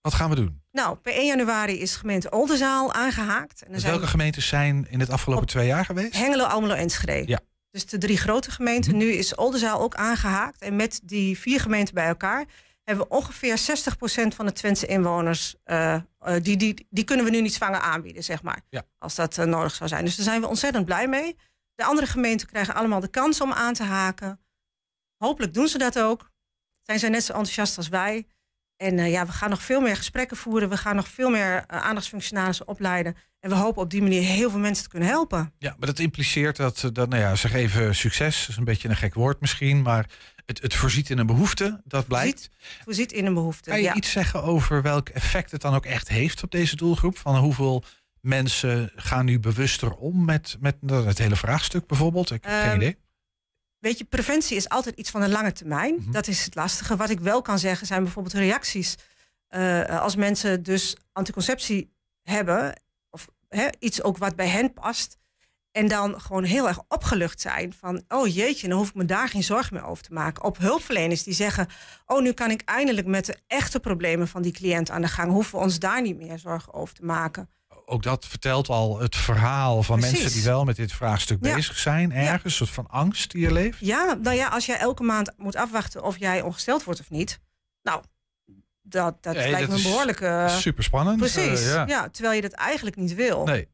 Wat gaan we doen? Nou, per 1 januari is gemeente Oldenzaal aangehaakt. En Dus zijn welke gemeentes zijn in het afgelopen twee jaar geweest? Hengelo, Almelo, Enschede. Ja. Dus de drie grote gemeenten. Nu is Oldenzaal ook aangehaakt. En met die vier gemeenten bij elkaar hebben we ongeveer 60% van de Twentse inwoners. eh, eh, die, die, die kunnen we nu niet zwanger aanbieden, zeg maar. Ja. Als dat eh, nodig zou zijn. Dus daar zijn we ontzettend blij mee. De andere gemeenten krijgen allemaal de kans om aan te haken. Hopelijk doen ze dat ook. Zijn zij net zo enthousiast als wij. En eh, ja, we gaan nog veel meer gesprekken voeren. We gaan nog veel meer eh, aandachtsfunctionarissen opleiden. En we hopen op die manier heel veel mensen te kunnen helpen. Ja, maar dat impliceert dat, eh, dat nou ja, zeg even succes, is een beetje een gek woord misschien, maar het, het voorziet in een behoefte, dat blijkt. Voorziet in een behoefte. Kan je ja. iets zeggen over welk effect het dan ook echt heeft op deze doelgroep? Van hoeveel mensen gaan nu bewuster om met, met nou, het hele vraagstuk bijvoorbeeld? Ik heb geen Ehm, idee. Weet je, preventie is altijd iets van de lange termijn. Mhm. Dat is het lastige. Wat ik wel kan zeggen zijn bijvoorbeeld reacties eh, als mensen dus anticonceptie hebben, of hè, iets ook wat bij hen past, en dan gewoon heel erg opgelucht zijn van, oh jeetje, dan hoef ik me daar geen zorgen meer over te maken. Op hulpverleners die zeggen, oh nu kan ik eindelijk met de echte problemen van die cliënt aan de gang, hoeven we ons daar niet meer zorgen over te maken. Ook dat vertelt al het verhaal van Precies. mensen die wel met dit vraagstuk Ja. bezig zijn. Ergens, een soort van angst die je leeft. Ja, nou ja, als jij elke maand moet afwachten of jij ongesteld wordt of niet, nou, dat, dat Nee, lijkt dat me is behoorlijk. eh, Super spannend. Precies, ja. ja. terwijl je dat eigenlijk niet wil. Nee.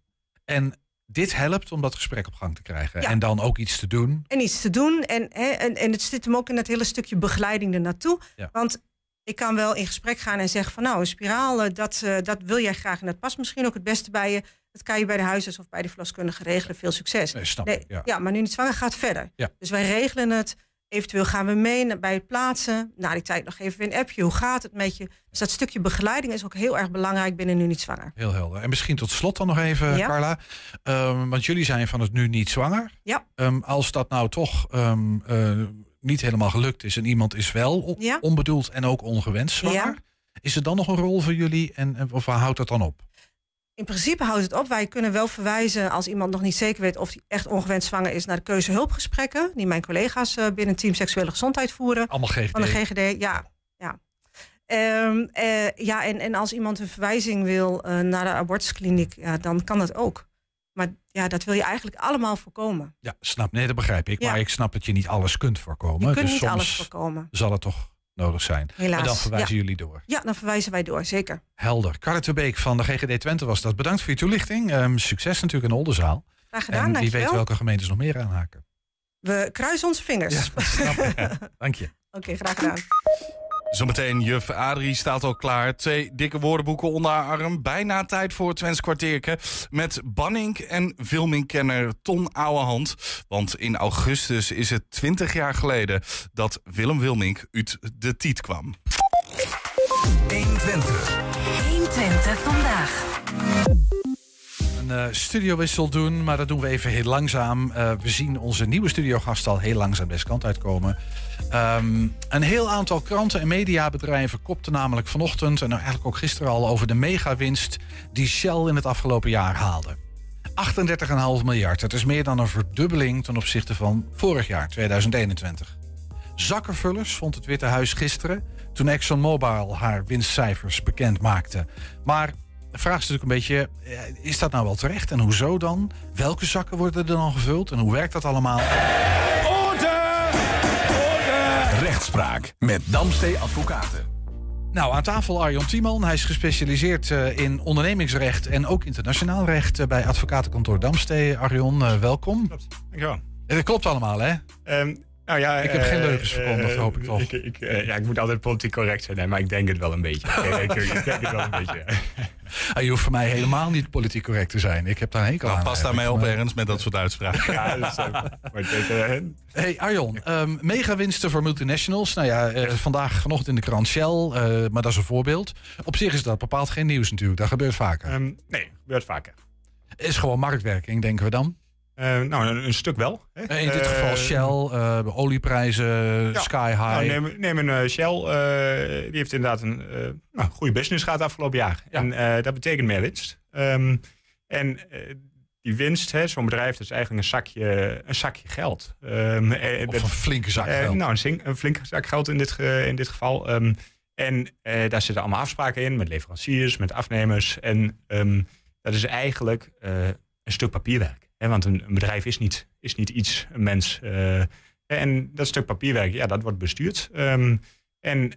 En dit helpt om dat gesprek op gang te krijgen. Ja. En dan ook iets te doen. En iets te doen. En, hè, en, en het zit hem ook in dat hele stukje begeleiding ernaartoe. Ja. Want ik kan wel in gesprek gaan en zeggen van nou, een spiraal, eh, dat, eh, dat wil jij graag en dat past misschien ook het beste bij je. Dat kan je bij de huisarts of bij de verloskundige regelen. Veel succes. Nee, snap Nee. Ja. ja, maar nu niet zwanger gaat verder. Ja. Dus wij regelen het. Eventueel gaan we mee naar- bij het plaatsen. Na die tijd nog even een appje. Hoe gaat het met je? Dus dat stukje begeleiding is ook heel erg belangrijk binnen nu niet zwanger. Heel helder. En misschien tot slot dan nog even, Ja. Carla. Ehm, want jullie zijn van het nu niet zwanger. Ja. Ehm, als dat nou toch ehm, eh, niet helemaal gelukt is en iemand is wel Ja. onbedoeld en ook ongewenst zwanger. Ja. Is er dan nog een rol voor jullie en, of waar houdt dat dan op? In principe houdt het op. Wij kunnen wel verwijzen als iemand nog niet zeker weet of hij echt ongewenst zwanger is naar de keuzehulpgesprekken. Die mijn collega's eh, binnen Team Seksuele Gezondheid voeren. Allemaal GGD. Van de GGD, ja. ja. Ehm, eh, ja, en, en als iemand een verwijzing wil eh, naar de abortuskliniek, ja, dan kan dat ook. Maar ja, dat wil je eigenlijk allemaal voorkomen. Ja, snap. Nee, dat begrijp ik. Ja. Maar ik snap dat je niet alles kunt voorkomen. Je kunt dus niet soms alles voorkomen. zal het toch nodig zijn. Helaas. En dan verwijzen ja. jullie door. Ja, dan verwijzen wij door, zeker. Helder. Carla Terbeek van de GGD Twente was dat. Bedankt voor je toelichting. Ehm, succes natuurlijk in Oldenzaal. Graag gedaan, en wie dankjewel. weet welke gemeentes nog meer aanhaken. We kruisen onze vingers. Dank je. Oké, graag gedaan. Zometeen, juf Adrie staat al klaar. Twee dikke woordenboeken onder haar arm. Bijna tijd voor het Twents kwartiertje. Met Banning en filmingkenner Ton Ouwehand. Want in augustus is het 20 jaar geleden dat Willem Wilmink uit de tiet kwam. 120. 120 vandaag. Een eh, studiowissel doen, maar dat doen we even heel langzaam. Eh, we zien onze nieuwe studiogast al heel langzaam deze kant uitkomen. Ehm, een heel aantal kranten en mediabedrijven kopten namelijk vanochtend... en eigenlijk ook gisteren al over de megawinst die Shell in het afgelopen jaar haalde. 38,5 miljard. Dat is meer dan een verdubbeling ten opzichte van vorig jaar, 2021. Zakkenvullers vond het Witte Huis gisteren toen ExxonMobil haar winstcijfers bekend maakte. Maar de vraag is natuurlijk een beetje, eh, is dat nou wel terecht en hoezo dan? Welke zakken worden er dan gevuld en hoe werkt dat allemaal? Rechtspraak met Damstee Advocaten. Nou, aan tafel Arjon Tiemann. Hij is gespecialiseerd eh, in ondernemingsrecht en ook internationaal recht eh, bij advocatenkantoor Damstee. Arjon, welkom. Dankjewel. Dat klopt allemaal, hè? Ehm, nou ja, Ik heb geen leugens verkondigd, hoop ik toch. Ik, ik, ja, ik moet altijd politiek correct zijn, nee, maar ik denk het wel een beetje. ik, ik, ik denk het wel een beetje. ja. Ah, je hoeft voor mij helemaal niet politiek correct te zijn. Ik heb daar een hekel Nou, aan. pas daarmee op. Ernst, met dat soort uitspraken. Ja, dus, Hey Arjon, ehm megawinsten voor multinationals. Nou ja, eh, vandaag vanochtend in de krant Shell, eh, maar dat is een voorbeeld. Op zich is dat bepaald geen nieuws natuurlijk. Dat gebeurt vaker. ehm, nee, gebeurt vaker. is gewoon marktwerking, denken we dan. Eh, nou, een, een stuk wel. Hè. Eh, In dit geval Shell, eh, olieprijzen, ja. sky high. Nou, neem, neem een Shell, die heeft inderdaad een nou, goede business gehad afgelopen jaar. En dat betekent meer winst. Ehm, en die winst, zo'n bedrijf, dat is eigenlijk een zakje, een zakje geld. Ehm, eh, Of dat- een flinke zak geld. nou, een, een flinke zak geld in dit, ge- in dit geval. Ehm, en daar zitten allemaal afspraken in met leveranciers, met afnemers. En dat is eigenlijk een stuk papierwerk. Hè? Want een, een bedrijf is niet, is niet iets, een mens. eh, en dat stuk papierwerk, ja, dat wordt bestuurd. Ehm, en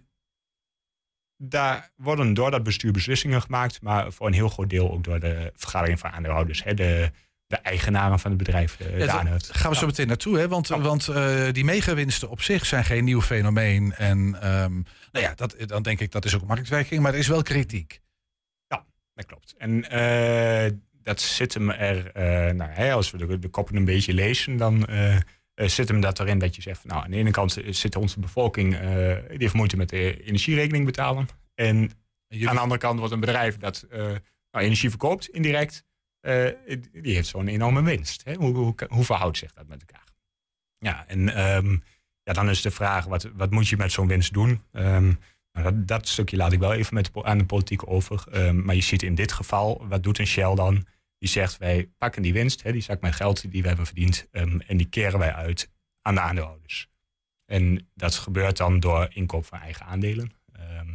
daar worden door dat bestuur beslissingen gemaakt, maar voor een heel groot deel ook door de vergadering van aandeelhouders. Hè? De, de eigenaren van het bedrijf, de, Ja, de gaan we zo meteen naartoe, hè? Want, want eh, die megawinsten op zich zijn geen nieuw fenomeen. En ehm, nou ja, dat, dan denk ik dat is ook marktwerking, maar er is wel kritiek. Dat klopt. En eh, dat zit hem er, eh, nou, hè, als we de, de koppen een beetje lezen, dan eh, eh, zit hem dat erin dat je zegt, nou, aan de ene kant zit onze bevolking, die heeft moeite met de energierekening betalen. En aan de andere kant wordt een bedrijf dat nou, energie verkoopt indirect, die heeft zo'n enorme winst. Hè? Hoe, hoe, hoe verhoudt zich dat met elkaar? Ja, en ehm, ja, dan is de vraag, wat, wat moet je met zo'n winst doen? Nou, dat, dat stukje laat ik wel even met de aan de politiek over. Ehm, maar je ziet in dit geval, wat doet een Shell dan? Die zegt, wij pakken die winst, hè, die zak met geld die we hebben verdiend... ehm, en die keren wij uit aan de aandeelhouders. En dat gebeurt dan door inkoop van eigen aandelen. Ehm,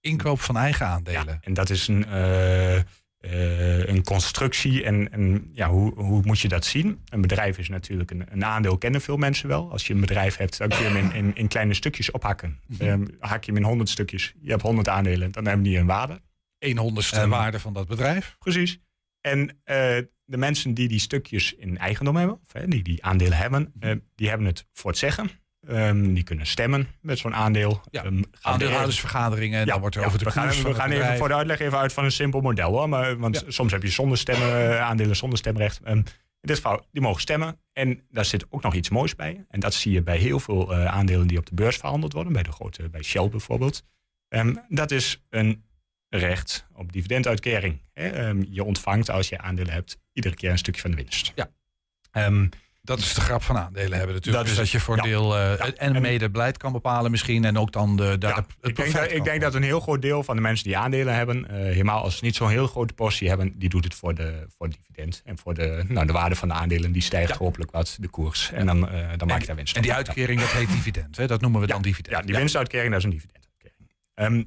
Inkoop van eigen aandelen. en dat is een, eh, eh, een constructie. En, en ja, hoe, hoe moet je dat zien? Een bedrijf is natuurlijk een, een aandeel, kennen veel mensen wel. Als je een bedrijf hebt, dan kun je hem in, in, in kleine stukjes ophakken. Ehm, hak je hem in honderd stukjes, je hebt honderd aandelen, dan hebben die een waarde. Een honderdste Ehm, waarde van dat bedrijf. Precies. En eh, de mensen die die stukjes in eigendom hebben, of, hè, die die aandelen hebben, eh, die hebben het voor het zeggen. Ehm, die kunnen stemmen met zo'n aandeel. Ja, Ehm, Aandeelhoudersvergaderingen, dan wordt er over de we gaan, we gaan even voor de uitleg even uit van een simpel model hoor. Maar, want soms heb je zonder stemmen, eh, aandelen zonder stemrecht. Ehm, in dit geval, die mogen stemmen. En daar zit ook nog iets moois bij. En dat zie je bij heel veel eh, aandelen die op de beurs verhandeld worden. Bij de grote, bij Shell bijvoorbeeld. Ehm, dat is een recht op dividenduitkering. Hè? Ehm, je ontvangt als je aandelen hebt iedere keer een stukje van de winst. Ja. Dat is de grap van aandelen hebben natuurlijk. Dat is dus dat je voor Ja. deel eh, en mede beleid kan bepalen misschien. En ook dan de, Ja, het ik, denk dat, ik denk dat een heel groot deel van de mensen die aandelen hebben, eh, helemaal als ze niet zo'n heel grote portie hebben, die doet het voor de, voor dividend. En voor de, nou, de waarde van de aandelen, die stijgt hopelijk wat, de koers. En dan, eh, dan maak je daar winst En die uitkering, dat heet dividend. Hè? Dat noemen we dan dividend. Ja, die winstuitkering, dat is een dividenduitkering. Ehm,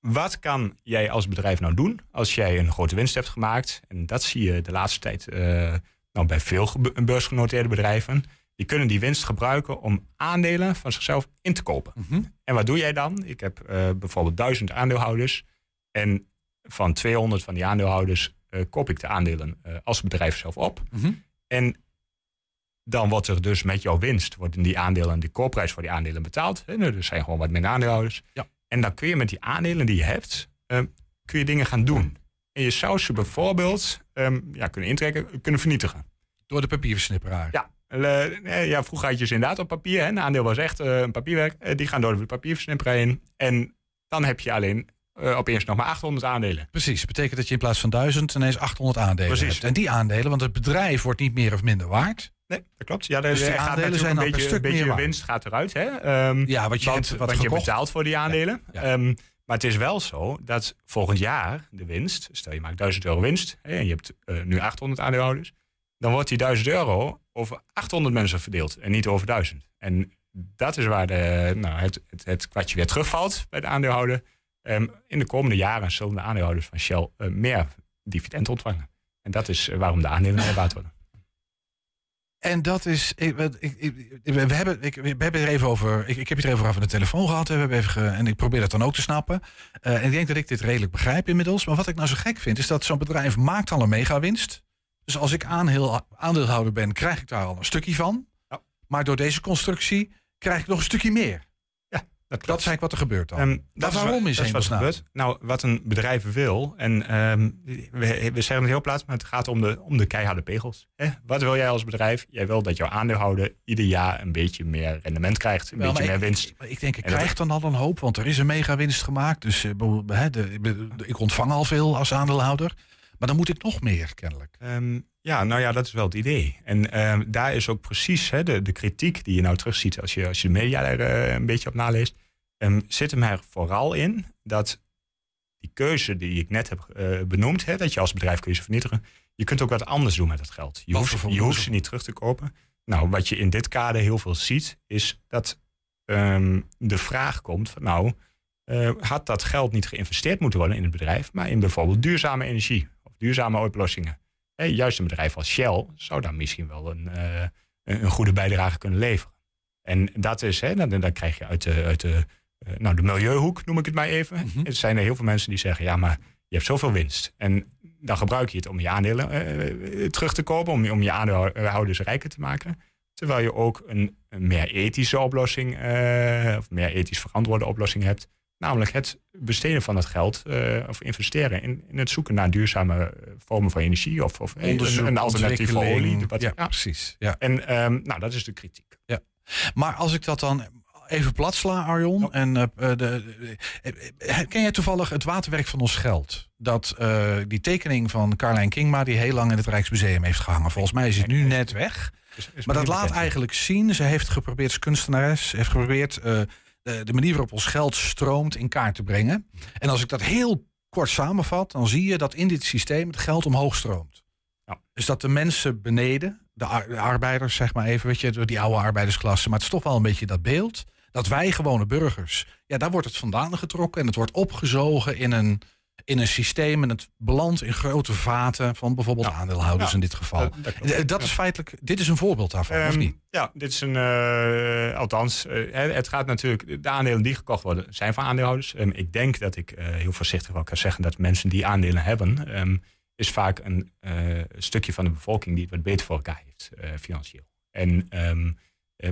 wat kan jij als bedrijf nou doen als jij een grote winst hebt gemaakt? En dat zie je de laatste tijd nou, bij veel beursgenoteerde bedrijven. Die kunnen die winst gebruiken om aandelen van zichzelf in te kopen. Mhm. En wat doe jij dan? Ik heb eh, bijvoorbeeld duizend aandeelhouders. En van 200 van die aandeelhouders eh, koop ik de aandelen eh, als bedrijf zelf op. Mhm. En dan wordt er dus met jouw winst, worden die aandelen, de koopprijs voor die aandelen betaald. Hè? Er zijn gewoon wat minder aandeelhouders. Ja. En dan kun je met die aandelen die je hebt, kun je dingen gaan doen. En je zou ze bijvoorbeeld ehm, ja, kunnen intrekken, kunnen vernietigen. Door de papierversnipperaar. Ja, eh, ja, vroeger had je ze inderdaad op papier. Hè? Een aandeel was echt eh, een papierwerk. Eh, die gaan door de papierversnipperaar heen. En dan heb je alleen opeens nog maar 800 aandelen. Precies, betekent dat je in plaats van 1000 ineens 800 aandelen Precies. hebt. En die aandelen, want het bedrijf wordt niet meer of minder waard. Nee, dat klopt. Ja, er Dus die aandelen zijn een beetje, stuk een beetje meer waard. winst gaat eruit. Hè? Ehm, Ja, wat je want, hebt wat want je betaalt voor die aandelen. Ehm, maar het is wel zo dat volgend jaar de winst, stel je maakt 1000 euro winst en je hebt eh, nu 800 aandeelhouders, dan wordt die 1000 euro over 800 mensen verdeeld en niet over 1000. En dat is waar de, nou, het, het, het kwartje weer terugvalt bij de aandeelhouder. Ehm, in de komende jaren zullen de aandeelhouders van Shell eh, meer dividend ontvangen. En dat is eh, waarom de aandelen meer waard worden. En dat is. Ik, ik, ik- we, hebben, ik, we hebben er even over. Ik, ik heb het er even over aan de telefoon gehad. hè. We hebben even ge- en ik probeer dat dan ook te snappen. Eh, en ik denk dat ik dit redelijk begrijp inmiddels. Maar wat ik nou zo gek vind, is dat zo'n bedrijf maakt al een megawinst. Dus als ik aandeel, aandeelhouder ben, krijg ik daar al een stukje van. Maar door deze constructie krijg ik nog een stukje meer. Dat, dat is eigenlijk wat er gebeurt dan. Ehm, dat waarom wa- is dat wat er hemelsnaam? gebeurt? Nou, wat een bedrijf wil, en ehm, we, we zeggen het heel plaats, maar het gaat om de, om de keiharde pegels. Hè? Wat wil jij als bedrijf? Jij wil dat jouw aandeelhouder ieder jaar een beetje meer rendement krijgt, een Wel, beetje meer ik- winst. Ik, ik denk, ik En dat- krijg dan al een hoop, want er is een megawinst gemaakt. Dus eh, de, de- ik ontvang al veel als aandeelhouder. Maar dan moet ik nog meer, kennelijk. Ehm, ja, nou ja, dat is wel het idee. En ehm, daar is ook precies hè, de, de kritiek die je nou terugziet als je, als je de media er eh, een beetje op naleest. ehm, zit hem er vooral in dat die keuze die ik net heb eh, benoemd, hè, dat je als bedrijf kun je ze vernietigen. Je kunt ook wat anders doen met het geld. Je hoeft ze niet terug te kopen. Nou, wat je in dit kader heel veel ziet, is dat ehm, de vraag komt van nou, eh, had dat geld niet geïnvesteerd moeten worden in het bedrijf, maar in bijvoorbeeld duurzame energie of duurzame oplossingen. Juist een bedrijf als Shell zou daar misschien wel een, eh, een een goede bijdrage kunnen leveren. En dat is, hè, dan, dan krijg je uit de, uit de, eh, nou, de milieuhoek, noem ik het maar even. Er zijn er heel veel mensen die zeggen, ja, maar je hebt zoveel winst. En dan gebruik je het om je aandelen eh, terug te kopen, om, om je aandeelhouders rijker te maken. Terwijl je ook een, een meer ethische oplossing, of meer ethisch verantwoorde oplossing hebt. Namelijk het besteden van het geld, eh, of investeren in, in het zoeken naar duurzame eh, vormen van energie. Of, of Onderzoek, een, ontwikkeling. olie. Wat- Ja, precies. Ja. En ehm, nou, dat is de kritiek. Ja. Maar als ik dat dan even plat sla, Arjon. En, eh, de, ken jij toevallig het waterwerk van ons geld? Dat, die tekening van Carlijn Kingma, die heel lang in het Rijksmuseum heeft gehangen. Volgens mij is het nu net weg. Is- is Maar dat laat eigenlijk zien. Ze heeft geprobeerd, als kunstenares, heeft geprobeerd de, de manier waarop ons geld stroomt in kaart te brengen. En als ik dat heel kort samenvat, dan zie je dat in dit systeem het geld omhoog stroomt. Ja. Dus dat de mensen beneden, de arbeiders, zeg maar even, weet je, door die oude arbeidersklasse, maar het is toch wel een beetje dat beeld. Dat wij gewone burgers, ja, daar wordt het vandaan getrokken en het wordt opgezogen in een, in een systeem en het belandt in grote vaten van bijvoorbeeld aandeelhouders Ja. in dit geval. Dat. Eh, dat is feitelijk, dit is een voorbeeld daarvan, of Ehm, niet? Ja, dit is een, eh, althans, eh, het gaat natuurlijk, de aandelen die gekocht worden zijn van aandeelhouders. Ehm, ik denk dat ik heel voorzichtig wel kan zeggen dat mensen die aandelen hebben, ehm, is vaak een stukje van de bevolking die het wat beter voor elkaar heeft, financieel. En,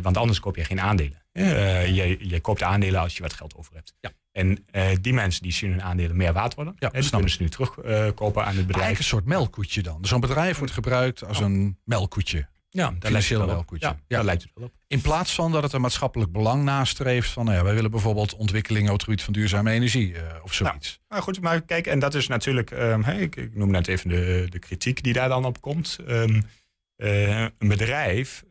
want anders koop je geen aandelen. Je, je koopt aandelen als je wat geld over hebt. En eh, die mensen die zien hun aandelen meer waard worden. Ja, die snap kunnen ze nu terugkopen aan het bedrijf. Eigenlijk een soort melkkoetje dan. Dus Zo'n bedrijf wordt gebruikt als een melkkoetje. Ja, daar lijkt het wel op. melkkoetje. Ja, daar lijkt het wel op. In plaats van dat het een maatschappelijk belang nastreeft van, nou ja, wij willen bijvoorbeeld ontwikkelingen op het gebied van duurzame energie eh, of zoiets. Nou goed, maar kijk, en dat is natuurlijk, ehm, ik, ik noem net even de, de kritiek die daar dan op komt. Ehm, eh, een bedrijf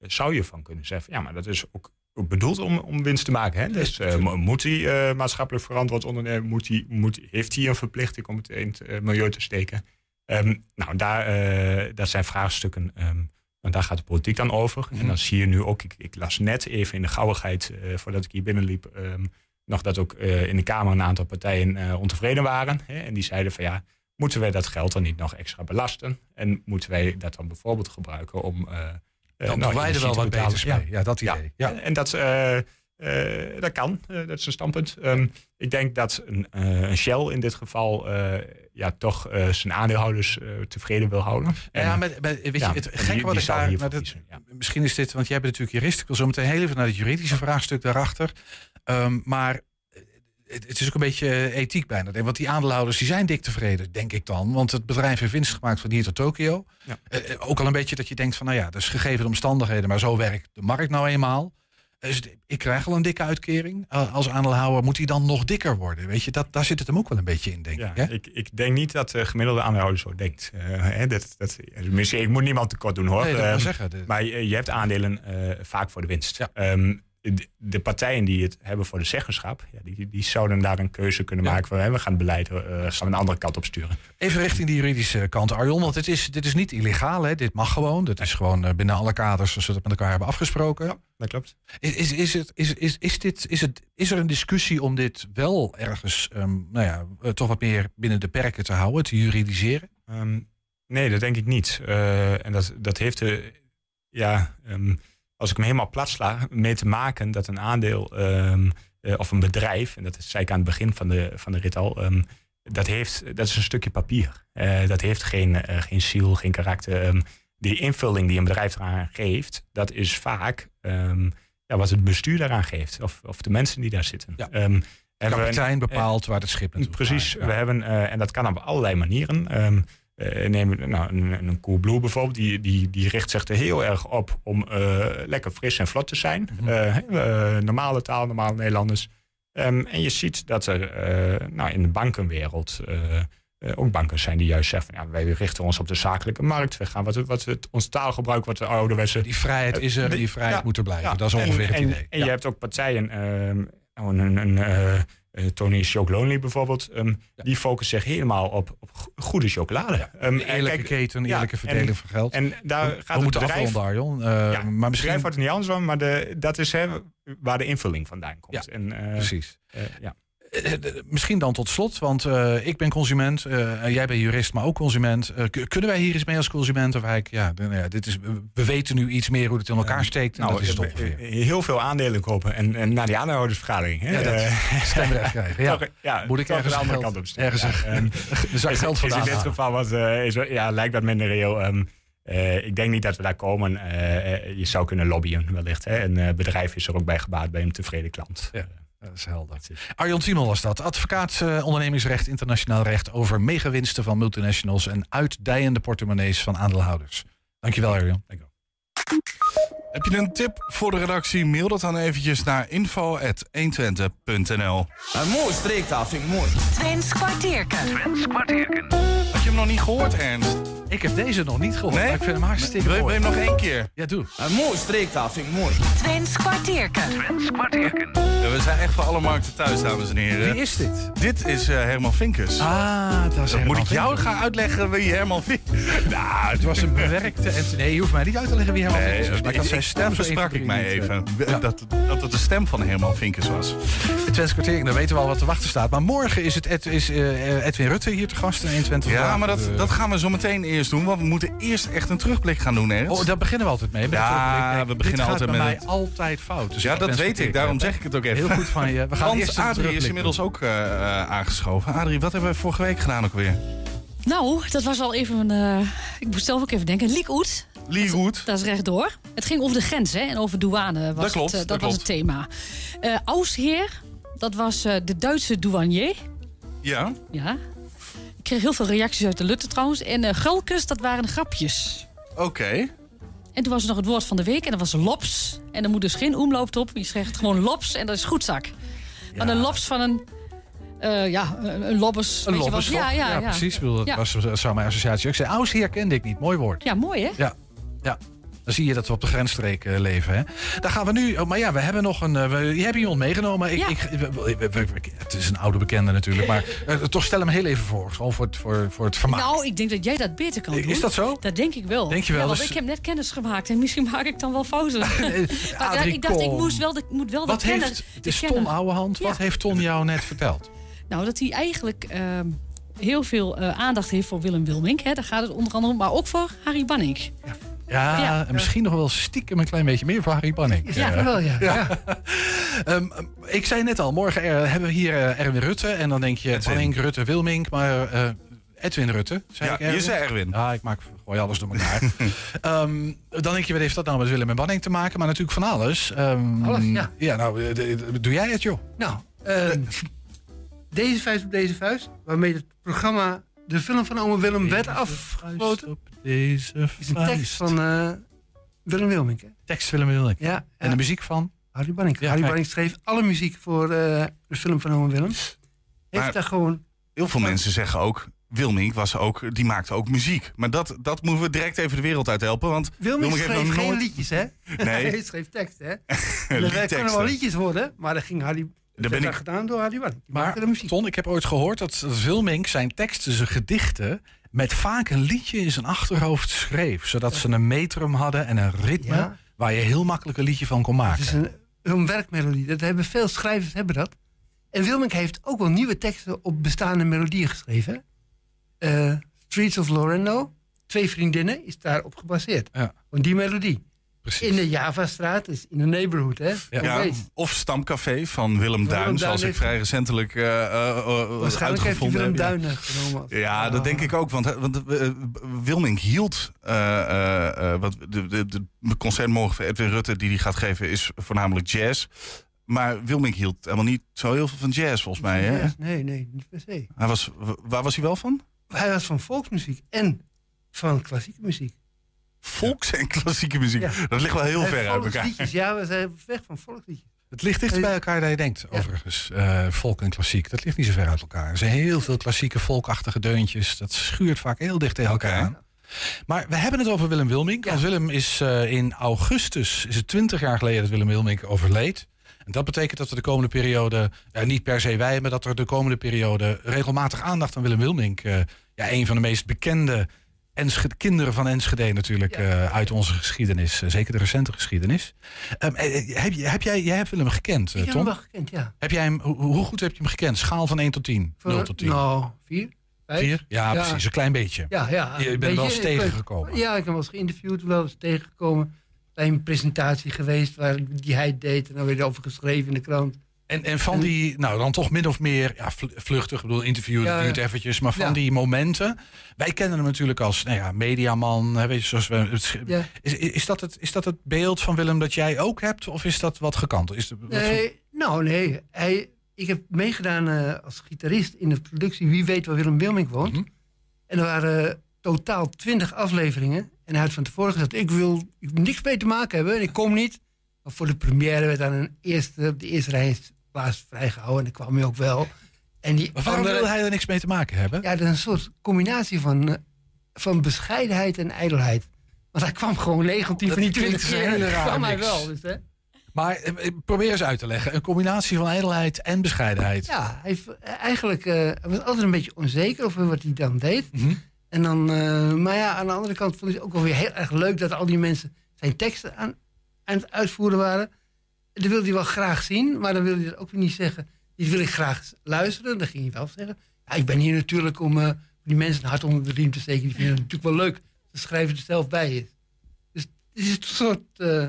zou je van kunnen zeggen, ja, maar dat is ook bedoeld om, om winst te maken. Hè? Dus eh, mo- moet hij eh, maatschappelijk verantwoord ondernemen? Moet hij, moet, heeft hij een verplichting om het in het eh, milieu te steken? Ehm, nou, daar, dat zijn vraagstukken. ehm, want daar gaat de politiek dan over. En dan zie je nu ook, ik, ik las net even in de gauwigheid, voordat ik hier binnenliep, ehm, nog dat ook in de Kamer een aantal partijen ontevreden waren. Hè? En die zeiden van ja, moeten wij dat geld dan niet nog extra belasten? En moeten wij dat dan bijvoorbeeld gebruiken om... eh, Dan nou, doen wij er wel wat beters betalen? mee. Ja, dat idee. Ja. En dat, eh, eh, dat kan, dat is een standpunt. Ehm, ik denk dat een, een Shell in dit geval ja, toch zijn aandeelhouders tevreden wil houden. Ja, En- met, met- weet je, ja, het gekke wat ik daar... maar dat- kiezen, Misschien is dit, want jij bent natuurlijk jurist. Ik wil zo meteen heel even naar het juridische vraagstuk daarachter. Ehm, maar het, het is ook een beetje ethiek bijna. Want die aandeelhouders die zijn dik tevreden, denk ik dan. Want het bedrijf heeft winst gemaakt van hier tot Tokio. Ja. Eh, eh, ook al een beetje dat je denkt van, nou ja, dat is gegeven de omstandigheden. Maar zo werkt de markt nou eenmaal. Dus ik krijg al een dikke uitkering. Eh, als aandeelhouder moet die dan nog dikker worden. Weet je, dat, daar zit het hem ook wel een beetje in, denk Ja, ik. Hè? ik, ik denk niet dat de gemiddelde aandeelhouder zo denkt. Eh, hè, dat, dat, tenminste, ik moet niemand tekort doen hoor. Nee, dat wil Ehm, zeggen, de- Maar je, je hebt aandelen eh, vaak voor de winst. Ehm, de, de partijen die het hebben voor de zeggenschap, ja, die, die zouden daar een keuze kunnen maken van hè, we gaan het beleid eh, gaan we een andere kant op sturen. Even richting die juridische kant, Arjon. Want dit is, dit is niet illegaal, hè? dit mag gewoon. Dit is gewoon eh, binnen alle kaders zoals we dat met elkaar hebben afgesproken. Dat klopt. Is, is, is, het, is, is, is, dit, is, het, is er een discussie om dit wel ergens ehm, nou ja, eh, toch wat meer binnen de perken te houden, te juridiseren? Ehm, nee, dat denk ik niet. Eh, en dat, dat heeft de, ja, ehm, als ik hem helemaal plat sla, mee te maken dat een aandeel ehm, eh, of een bedrijf, en dat zei ik aan het begin van de, van de rit al, ehm, dat, heeft, dat is een stukje papier. Eh, dat heeft geen, eh, geen ziel, geen karakter. Ehm, die invulling die een bedrijf eraan geeft, dat is vaak ja, wat het bestuur daaraan geeft. Of, of de mensen die daar zitten. Hebben we een- Kapitein bepaalt waar het schip naartoe Precies, vaart, ja. we hebben, en dat kan op allerlei manieren. Eh, neem nou, een, een Coolblue bijvoorbeeld, die, die, die richt zich er heel erg op om eh, lekker fris en vlot te zijn. Mhm. Eh, normale taal, normale Nederlanders. Ehm, en je ziet dat er nou, in de bankenwereld ook banken zijn die juist zeggen: van, ja, wij richten ons op de zakelijke markt. We gaan wat, wat het, ons taalgebruik, wat de ouderwetse. Die vrijheid is er, die vrijheid moet er blijven. Dat is en- ongeveer het en, idee. En je hebt ook partijen, nou, een, een, eh, Tony Choc Lonely bijvoorbeeld, ehm, die focussen zich helemaal op, op go- goede chocolade. Ehm, Een en eerlijke kijk, keten, een ja, eerlijke en- verdeling van geld. En daar We- gaat we het moeten bedrijf, afronden, Arjon. Eh, ja, maar het misschien... bedrijf wordt er niet anders van, maar de, dat is hè, waar de invulling vandaan komt. en, eh, precies. ja. Eh, Misschien dan tot slot, want eh, ik ben consument, eh, jij bent jurist, maar ook consument. Kunnen wij hier eens mee als consument? Of eigenlijk, ja, nou ja, dit is, we- we weten nu iets meer hoe het in elkaar steekt. En Nou, dat is het ongeveer. heel veel aandelen kopen en, en naar die aandeelhoudersvergadering. Hè? Ja, dat stemrecht krijgen. Ja. Moet ik ergens de andere geld- kant op ergens ehm, er zou is- geld is in dit geval wat, is, ja, lijkt wat minder reëel. Ehm, eh, ik denk niet dat we daar komen. Je zou kunnen lobbyen wellicht. Hè? Een bedrijf is er ook bij gebaat bij een tevreden klant. Ja. Dat is helder. Arjon Timel was dat. Advocaat eh, ondernemingsrecht, internationaal recht over megawinsten van multinationals en uitdijende portemonnees van aandeelhouders. Dankjewel Arjon. Heb je een tip voor de redactie? Mail dat dan eventjes naar info.120.nl Een mooie streektaal vind ik mooi. Twents kwartierken. Had je hem nog niet gehoord, Ernst? Ik heb deze nog niet gehoord, maar ik vind hem hartstikke mooi. wil je hem nog één keer? Ja, doe. Een mooi streektaal vind ik mooi. Twents kwartierken. Ja, we zijn echt voor alle markten thuis, dames en heren. Wie is dit? Dit is eh, Herman Vinkers. Ah, dat is Dan moet ik jou Vinkers. gaan uitleggen wie Herman Vinkers Nou, het was een bewerkte... En, nee, je hoeft mij niet uit te leggen wie Herman Nee, Vinkers is. Maar ik had zijn stem versprak ik mij 1, 2, 3 even. eh, Dat, dat het de stem van Herman Vinkers was. De Twents kwartier, dan weten we al wat te wachten staat. Maar morgen is, het Ed, is eh, Edwin Rutte hier te gast in 21 Ja, maar dat, Eh, dat gaan we zo meteen eerst doen. Want we moeten eerst echt een terugblik gaan doen, Ernst. Oh, daar beginnen we altijd mee. Met Ja, we Dit beginnen gaat altijd bij met mij het- altijd fout. Dus ja, dat weet ik. Daarom zeg ik het ook even. Heel goed van je. We gaan Want eerst een Adrie is inmiddels ook eh, eh, aangeschoven. Adrie, wat hebben we vorige week gedaan ook weer? Nou, dat was wel even een. eh, ik moest zelf ook even denken. Liekhoed. Liekhoed. Dat is rechtdoor. Het ging over de grens hè, en over douane. Was Dat klopt, Het, eh, dat dat was het thema. Eh Ausheer, dat was eh, de Duitse douanier. Ja. Ja. Ik kreeg heel veel reacties uit de Lutte trouwens. En Gulkes, dat waren grapjes. Oké. En toen was er nog het woord van de week en dat was lops. En er moet dus geen omloop op. Je zegt gewoon lops en dat is goedzak. Maar een lops van een. eh, ja, een lobbes. Een lobbes, wat? Ja, ja, ja. precies. Ik bedoel, dat Ja. was, dat zou mijn associatie ook zijn. Ausheer kende ik niet. Mooi woord. Ja, mooi hè? Ja, ja. Dan zie je dat we op de grensstreek eh, leven. Hè? Dan gaan we nu. Oh, maar ja, we hebben nog een. eh, we, je hebt iemand meegenomen. Ik, Ja. ik, het is een oude bekende natuurlijk. Maar eh, toch stel hem heel even voor. Gewoon voor het, voor, voor het vermaak. Nou, ik denk dat jij dat beter kan Is doen. dat zo? Dat denk ik wel. Denk je wel? Ja, want Dus- ik heb net kennis gemaakt en misschien maak ik dan wel fouten. maar Adrie, ik dacht, ik moest wel de, moet wel de Wat kenner... heeft de de Ton Ouwehand, wat heeft Ton jou net verteld? Nou, dat hij eigenlijk ehm, heel veel aandacht heeft voor Willem Wilmink. Hè, daar gaat het onder andere om. Maar ook voor Harry Banning. Ja, Ja. en misschien nog wel stiekem een klein beetje meer voor Harry Banning. Ja, wel, ja. Ehm, ik zei net al, morgen eh, hebben we hier eh, Erwin Rutte. En dan denk je Edwin. Banning, Rutte, Wilmink. Maar eh, Edwin Rutte, zei Ja, ik je zei Erwin. Ja, ik maak gooi alles door elkaar. Ehm, dan denk je, wat heeft dat nou met Willem en Banning te maken? Maar natuurlijk van alles. Ehm, Alles, ja. Ja, nou, de- de- doe jij het, joh? Nou, deze vuist op deze vuist, waarmee het programma De Film van Ome Willem werd afgesloten, Deze is een tekst van eh, Willem Wilmink. hè? Tekst Willem Wilmink. Ja, En de muziek van? Harry Banning. Ja, Harry. Banning schreef alle muziek voor eh, de film van Ome Willem. Heeft Maar- daar gewoon... Heel veel mensen zeggen ook... Wilmink was ook, die maakte ook muziek. Maar dat, dat moeten we direct even de wereld uit helpen. Want Wilmink heeft schreef nog geen nooit- liedjes, hè? Nee. Hij schreef tekst, hè? Dat kunnen wel liedjes worden, maar dat ging Harry... Dat ben ik- gedaan door. Die Maar. Ton, ik heb ooit gehoord dat Wilmink zijn teksten, zijn gedichten... met vaak een liedje in zijn achterhoofd schreef. Zodat ze een metrum hadden en een ritme... Ja. waar je heel makkelijk een liedje van kon maken. Het is een, een werkmelodie. Dat hebben veel schrijvers hebben dat. En Wilmink heeft ook wel nieuwe teksten op bestaande melodieën geschreven. Eh, Streets of Lorendo, Twee Vriendinnen, is daarop gebaseerd. Ja. Die melodie. Precies. In de Javastraat, dus in de neighborhood, hè? Ja, of Stamcafé van Willem Duin, Duin zoals ik vrij recentelijk eh, eh, Waarschijnlijk heeft Willem heb. Ja. Duin genomen. Ja, dat denk ik ook. Want, want Wilmink hield. wat de, de, de concert morgen van Edwin Rutte, die hij gaat geven, is voornamelijk jazz. Maar Wilmink hield helemaal niet zo heel veel van jazz, volgens mij. Hè? Nee, nee, niet per se. Hij was, waar was hij wel van? Hij was van volksmuziek en van klassieke muziek. Volks- en klassieke muziek. Ja. Dat ligt wel heel ver uit elkaar. Ja, we zijn weg van volksliedjes. Het ligt dichter bij elkaar dan je denkt, overigens. Eh, volk en klassiek, dat ligt niet zo ver uit elkaar. Er zijn heel veel klassieke volkachtige deuntjes. Dat schuurt vaak heel dicht tegen elkaar aan. Maar we hebben het over Willem Wilmink. Want Willem is eh, in augustus, is het 20 jaar geleden dat Willem Wilmink overleed. En dat betekent dat we de komende periode, eh, niet per se wij, maar dat er de komende periode regelmatig aandacht aan Willem Wilmink. ja, een van de meest bekende Enschede, kinderen van Enschede natuurlijk eh, uit onze geschiedenis. eh, zeker de recente geschiedenis. Eh, heb, heb jij, jij hebt Willem gekend, eh, Ik heb Tom? hem wel gekend, ja. Heb jij hem, hoe, hoe goed heb je hem gekend? Schaal van 1 tot 10? 0 tot 10? Nou, vier. vijf. Vier? Ja, precies. Een klein beetje. Ja, ja. Je bent wel eens. Ik tegengekomen. Ja, ik heb wel eens geïnterviewd, wel eens tegengekomen. Bij een presentatie geweest waar, die hij deed. En dan werd over geschreven in de krant. En, en van die, nou dan toch min of meer ja, vl- vluchtig, ik bedoel, interview Ja, duurt eventjes, maar van Ja. die momenten. Wij kennen hem natuurlijk als nou ja, mediaman, weet je, zoals we, het sch- Ja. is, is, dat het, is dat het beeld van Willem dat jij ook hebt, of is dat wat gekant? Is wat Nee, nou nee. Hij, ik heb meegedaan eh, als gitarist in de productie Wie weet waar Willem Wilmink woont. Mhm. En er waren totaal twintig afleveringen. En hij had van tevoren gezegd, ik wil ik wil niks mee te maken hebben. En ik kom niet. Maar voor de première werd aan een eerste, op de eerste rij vrijgehouden. En dan kwam hij ook wel. En die Maar waarom andere- wil hij er niks mee te maken hebben? Ja, dat is een soort combinatie van, eh, van bescheidenheid en ijdelheid. Want hij kwam gewoon 19 van die klinkt 20 een keer. rare kwam hij wel. Dus, hè? Maar eh, eh, probeer eens uit te leggen. Een combinatie van ijdelheid en bescheidenheid. Ja, hij, eigenlijk was altijd een beetje onzeker over wat hij dan deed. Mhm. En dan, maar ja, aan de andere kant vond hij het ook wel weer heel erg leuk dat al die mensen zijn teksten aan, aan het uitvoeren waren. Dat wilde hij wel graag zien, maar dan wilde hij ook niet zeggen. Die wil ik graag luisteren. Dan ging hij wel zeggen. Ja, ik ben hier natuurlijk om eh, die mensen een hart onder de riem te steken. Die vinden het natuurlijk wel leuk. De schrijver er zelf bij is. Dus het is een soort eh,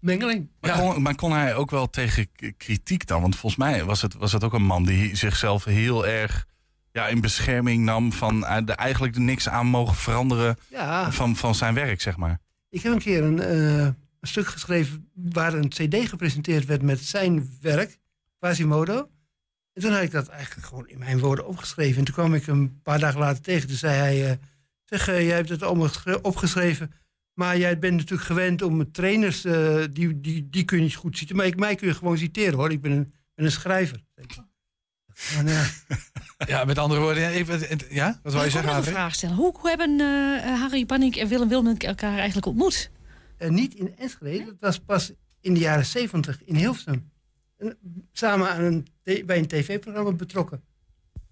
mengeling. Maar, kon, maar kon hij ook wel tegen kritiek dan? Want volgens mij was het, was het ook een man die zichzelf heel erg ja, in bescherming nam van eh, er eigenlijk niks aan mogen veranderen Ja. van, van zijn werk, zeg maar. Ik heb een keer een, een stuk geschreven waar een cd gepresenteerd werd met zijn werk, Quasimodo. En toen had ik dat eigenlijk gewoon in mijn woorden opgeschreven. En toen kwam ik hem een paar dagen later tegen. Toen zei hij, eh, zeg, eh, jij hebt het allemaal geschre- opgeschreven. Maar jij bent natuurlijk gewend om trainers, eh, die, die, die kun je niet goed citeren. Maar ik, mij kun je gewoon citeren hoor, ik ben een, ben een schrijver. Maar, ja. Ja, met andere woorden, ja, even, ja? wat wil je ik zeggen, ook nog een vraag stellen? Hoe, hoe hebben eh, Harry Banning en Willem Wilmink elkaar eigenlijk ontmoet? Eh, niet in Enschede, dat was pas in de jaren zeventig in Hilversum. En samen aan een, bij een tv-programma betrokken.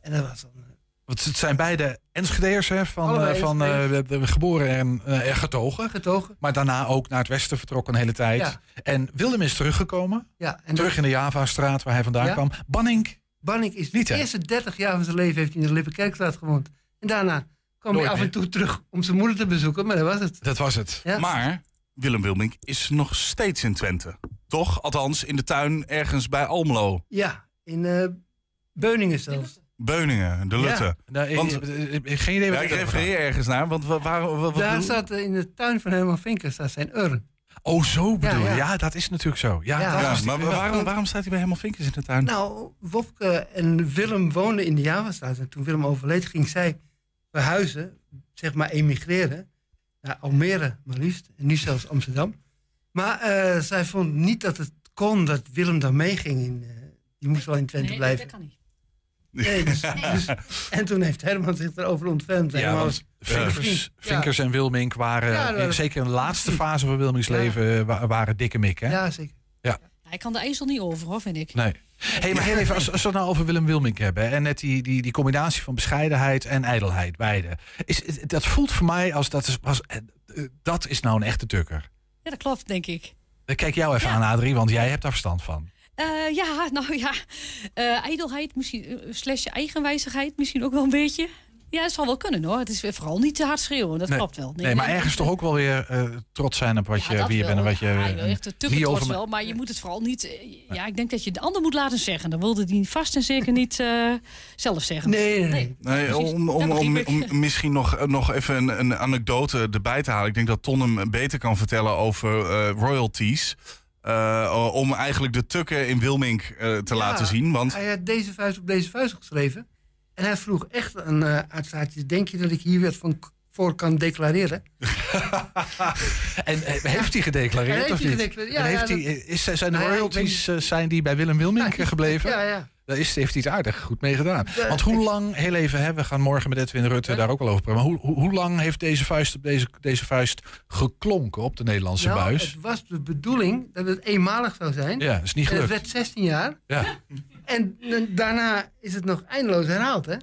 En dat was dan... eh, Want het zijn beide Enschedeers, hè? Van, eh, van eh, geboren en eh, getogen. getogen. Maar daarna ook naar het westen vertrokken een hele tijd. Ja. En Willem is teruggekomen. Ja, en terug in de Java-straat waar hij vandaan Ja. kwam. Banning. Banning is Niet, de hè? eerste 30 jaar van zijn leven heeft hij in de Lippenkerkstraat gewoond. En daarna kwam Nooit hij af meer. en toe terug om zijn moeder te bezoeken, maar dat was het. Dat was het. Ja. Maar Willem Wilmink is nog steeds in Twente. Toch? Althans, in de tuin ergens bij Almelo. Ja, in eh, Beuningen zelfs. Beuningen, de Ja. Lutte. Nou, ik- Want- ik- ik- geen idee wat Ja, ik refereer ergens naar, want wa- waar, wat Daar staat eh, in de tuin van Herman Vinkers staat zijn urn. Oh, zo bedoel je. Ja, Ja, ja. dat is natuurlijk zo. Ja, Ja. Ja, maar waarom, waarom staat hij bij helemaal Vinkers in de tuin? Nou, Wopke en Willem woonden in de Javastraat. En toen Willem overleed, ging zij verhuizen, zeg maar emigreren. Naar Almere, maar liefst. En nu zelfs Amsterdam. Maar eh, zij vond niet dat het kon dat Willem dan meeging. In, eh, die moest wel in Twente Nee, blijven. dat kan niet. Nee, dus, dus- en toen heeft Herman zich erover ontfermd. Ja, als Vinkers. Ja. Vinkers en Wilmink waren, Ja, zeker in de laatste fase van Wilmings Ja. leven, eh, wa- waren dikke mik. Hè? Ja, zeker. Ja. Hij kan de ezel niet over, hoor, vind ik. Nee. Hey, maar heel even, als, als we het nou over Willem Wilmink hebben... en net die, die, die combinatie van bescheidenheid en ijdelheid, beide. Is, dat voelt voor mij als dat is, was, eh, eh, dat is nou een echte tukker. Ja, dat klopt, denk ik. Dan kijk jou even aan, Adrie, want jij hebt daar verstand van. Eh, ja, nou ja. Eh ijdelheid, misschien, eh, slash eigenwijzigheid, misschien ook wel een beetje. Ja, het zal wel kunnen hoor. Het is vooral niet te hard schreeuwen, dat nee. klopt wel. Nee, maar ergens toch ook wel weer eh, trots zijn op wat Ja, je, dat wie je bent en wat je... Ja, echt je trots wel, maar je moet het vooral niet... eh, Ja, ik denk dat je de ander moet laten zeggen. Dan wilde die vast en zeker niet eh, zelf zeggen. Nee, nee, nee. Nee, precies. om, Dat om, om, misschien nog, nog even een, een anekdote erbij te halen. Ik denk dat Ton hem beter kan vertellen over eh, royalties. Eh, om eigenlijk de tukken in Wilmink eh, te Ja, laten zien. Want Hij had deze vuist op deze vuist geschreven. En hij vroeg echt aan uh, uitstaatjes... denk je dat ik hier wat van voor kan declareren? En eh, heeft hij gedeclareerd Heeft of hij niet? gedeclareerd, ja, en heeft ja, hij, is, zijn de Nou ik royalties eh, zijn die bij Willem Wilmink eh, gebleven? Ja, ja. Daar is, heeft hij het aardig goed mee gedaan. Want hoe lang, heel even, hè, we gaan morgen met Edwin Rutte daar ook wel over praten. Maar hoe, hoe, hoe lang heeft deze vuist op deze, deze vuist geklonken op de Nederlandse Nou, buis? het was de bedoeling dat het eenmalig zou zijn. Ja, is niet En het werd 16 jaar. Ja, En daarna is het nog eindeloos herhaald, hè?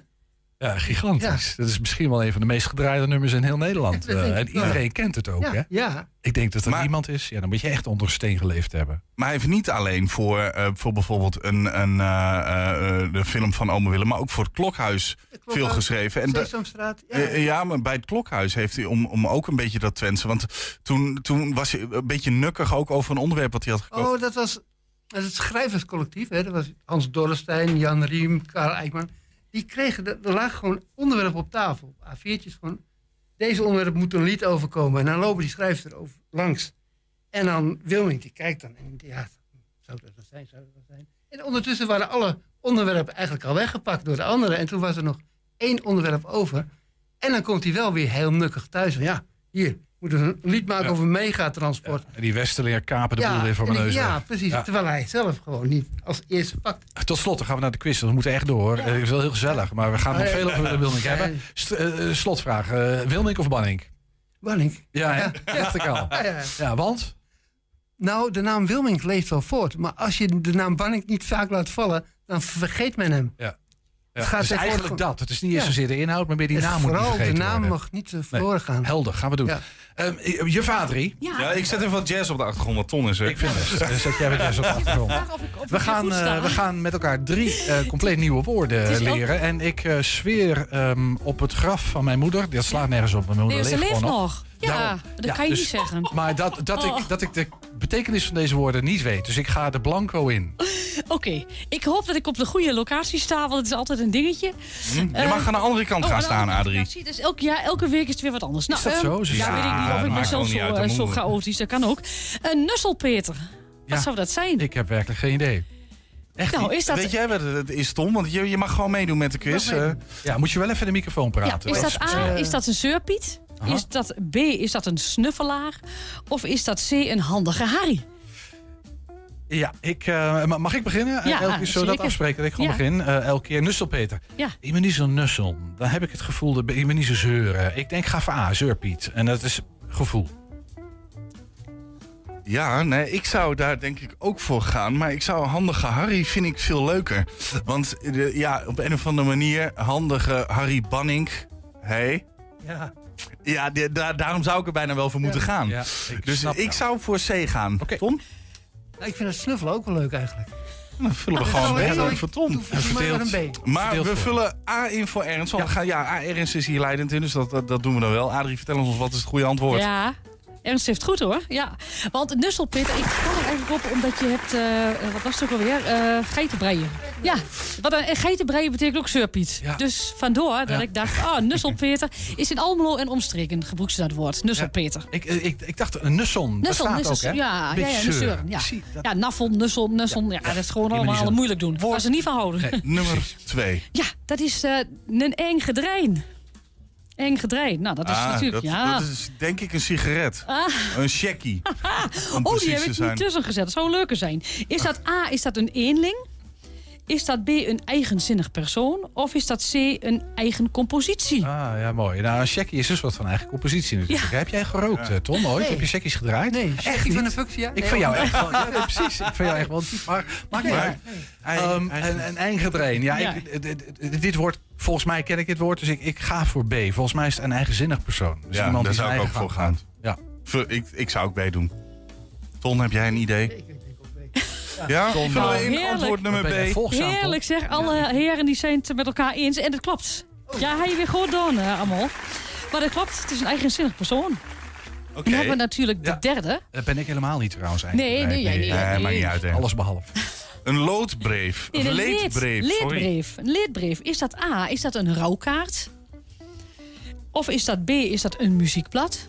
Ja gigantisch. Dat is misschien wel een van de meest gedraaide nummers in heel Nederland. Eh, en wel. iedereen kent het ook, Ja, hè? ja. Ik denk dat er Maar- niemand is. Ja, dan moet je echt onder een steen geleefd hebben. Maar hij heeft niet alleen voor, eh, voor bijvoorbeeld een, een, eh, eh, de film van Ome Willem, maar ook voor het Klokhuis Klokhuis, veel geschreven. En Sesamstraat, ja. Ja, maar bij het Klokhuis heeft hij om, om ook een beetje dat Twentse. Want toen, toen was hij een beetje nukkig ook over een onderwerp wat hij had gekozen. Oh, dat was dat is het schrijverscollectief. Hè? Dat was Hans Dorrestein, Jan Riem, Karel Eijkman. Die kregen, er lagen gewoon onderwerpen op tafel. A4'tjes gewoon. Deze onderwerp moet een lied overkomen. En dan lopen die schrijvers er over langs. En dan Wilming, die kijkt dan. En ja, zou dat wat zijn, zou dat wat zijn. En ondertussen waren alle onderwerpen eigenlijk al weggepakt door de anderen. En toen was er nog één onderwerp over. En dan komt hij wel weer heel nukkig thuis. Van ja, hier, moeten een lied maken over megatransport. En die Westerleer kapen de boel weer voor mijn neus Ja, precies. Terwijl hij zelf gewoon niet als eerste pakt. Tot slot, dan gaan we naar de quiz. We moeten echt door. Eh, Het is wel heel gezellig, maar we gaan nog veel over Wilmink hebben. St- eh, slotvraag. eh Wilmink of Banning? Banning. Ja, dacht ik al. Ja, want? Nou, de naam Wilming leeft wel voort. Maar als je de naam Banning niet vaak laat vallen, dan vergeet men hem. Ja. Het gaat dus eigenlijk dat. Het is niet eens Ja. zozeer de inhoud, maar meer die Het naam moet niet vooral vergeten de naam worden. mag niet eh, verloren gaan. Helder, gaan we doen. Ja. Ehm, je vadrie. Ja, ik zet even wat jazz op de achtergrond, wat ton is. Hè? Ik vind het. Dan zet jij weer jazz op de achtergrond. We gaan, eh, we gaan met elkaar drie eh, compleet nieuwe woorden is ook- leren. En ik eh, zweer ehm, op het graf van mijn moeder. Dat slaat nergens op. Mijn moeder Nee, ze leeft nog. Ja, Daarom. dat Ja, kan je dus- niet zeggen. Maar dat, dat, Oh. ik, dat ik de betekenis van deze woorden niet weet. Dus ik ga er blanco in. Oké, ik hoop dat ik op de goede locatie sta, want het is altijd een dingetje. Hm? Je mag aan de andere kant oh, gaan staan, Adrie. locatie. Dus elke, ja, elke week is het weer wat anders. Nou, dat ehm, zo? Ja, Ja, weet ik niet. Of ik ben zelf zo, uit, eh, zo chaotisch. Dat kan ook. Een nusselpeter. Wat zou dat zijn? Ik heb werkelijk geen idee. Echt Nou, is dat... Weet jij het is, Tom? Want je, je mag gewoon meedoen met de quiz. eh. Ja, moet je wel even in de microfoon Ja, praten. is dat A, is dat een zeurpiet? Aha. Is dat B, is dat een snuffelaar? Of is dat C, een handige Harry? Ja, ik, eh, ma- mag ik beginnen? Ja, elke keer dat afspreken dat ik gewoon Ja. begin. Elke keer nusselpeter. Ja. Ik ben niet zo'n nussel. Dan heb ik het gevoel, dat ik ben niet zo zeuren. Ik denk, ga voor A, zeurpiet. En dat is gevoel. Ja, nee, ik zou daar denk ik ook voor gaan. Maar ik zou handige Harry vind ik veel leuker. Want eh, ja, op een of andere manier, handige Harry Banning. Hey. Ja. Ja, daar- daarom zou ik er bijna wel voor moeten gaan. Ja, ik dus snap ik jou. zou voor C gaan. Tom? Nou, ik vind het snuffelen ook wel leuk eigenlijk. Dan vullen we gewoon B in voor Tom. maar een B. Maar Verdeeld we vullen A in voor Ernst. Gaan, ja, A, Ernst is hier leidend in, dus dat, dat, dat doen we dan wel. Adrie, vertel ons wat is het goede antwoord. Ja, Ernst heeft goed hoor. Ja. Want nusselpeter, ik kwam er eigenlijk op omdat je hebt, eh, wat was het ook alweer? Eh geitenbreien. Ja, wat een, en geitenbreien betekent ook zeurpiet. Ja. Dus vandoor dat Ja. ik dacht, oh, nusselpeter is in Almelo en omstreken gebruikt ze dat woord. Nusselpeter. Ik, eh, ik, ik dacht, een nusson. Dat Nussel, staat ook, nussel, hè? ja, ja, ja, nusseur, ja. Dat- ja, naffel, nussel, nussel. Ja, dat is gewoon allemaal moeilijk doen. Waar ze niet van houden. Nee. Nummer 2. Ja, dat is eh, een eng gedrein. Eng gedrein. Nou, dat is ah, natuurlijk, dat, ja. dat is denk ik een sigaret. Ah. Een checkie. Oh, die heb ik niet tussen gezet. Dat zou leuker zijn. Is dat A, is dat een eenling? Is dat B, een eigenzinnig persoon? Of is dat C, een eigen compositie? Ah, ja, mooi. Nou, een checkie is dus wat van eigen compositie natuurlijk. Heb jij gerookt, eh, Tom, ooit? Nee. Heb je checkies gedraaid? Nee, niet? van de Fuchsia? Ik Nee, vind jou echt wel... Ja, nee, precies. Ik vind jou echt wel een. Maar maakt niet Maar- uit. Hij- Ehm, hij- en, en eingedrein. Ja, Ja. Ik, dit- volgens mij ken ik dit woord, dus ik, ik ga voor B. Volgens mij is het een eigenzinnig persoon. Dus Ja, iemand daar die zou ik ook eigen voor gaan. gaat. Ja. Ik, ik zou ook B doen. Ton, heb jij een idee? Ja? Vullen we in antwoord nummer Dan B? Heerlijk zeg. Alle heren die zijn het met elkaar eens. En dat klopt. Ja, hij je weer goed doen, eh, allemaal. Maar dat klopt. Het is een eigenzinnig persoon. Oké. Dan hebben we natuurlijk de Ja. derde. Dat ben ik helemaal niet trouwens. Nee, eigenlijk. nee, jij niet. Nee, maakt niet uit, hè. Alles behalve. Een loodbrief. Nee, een leedbrief. leedbrief. Een leedbrief. Is dat A, is dat een rouwkaart? Of is dat B, is dat een muziekblad?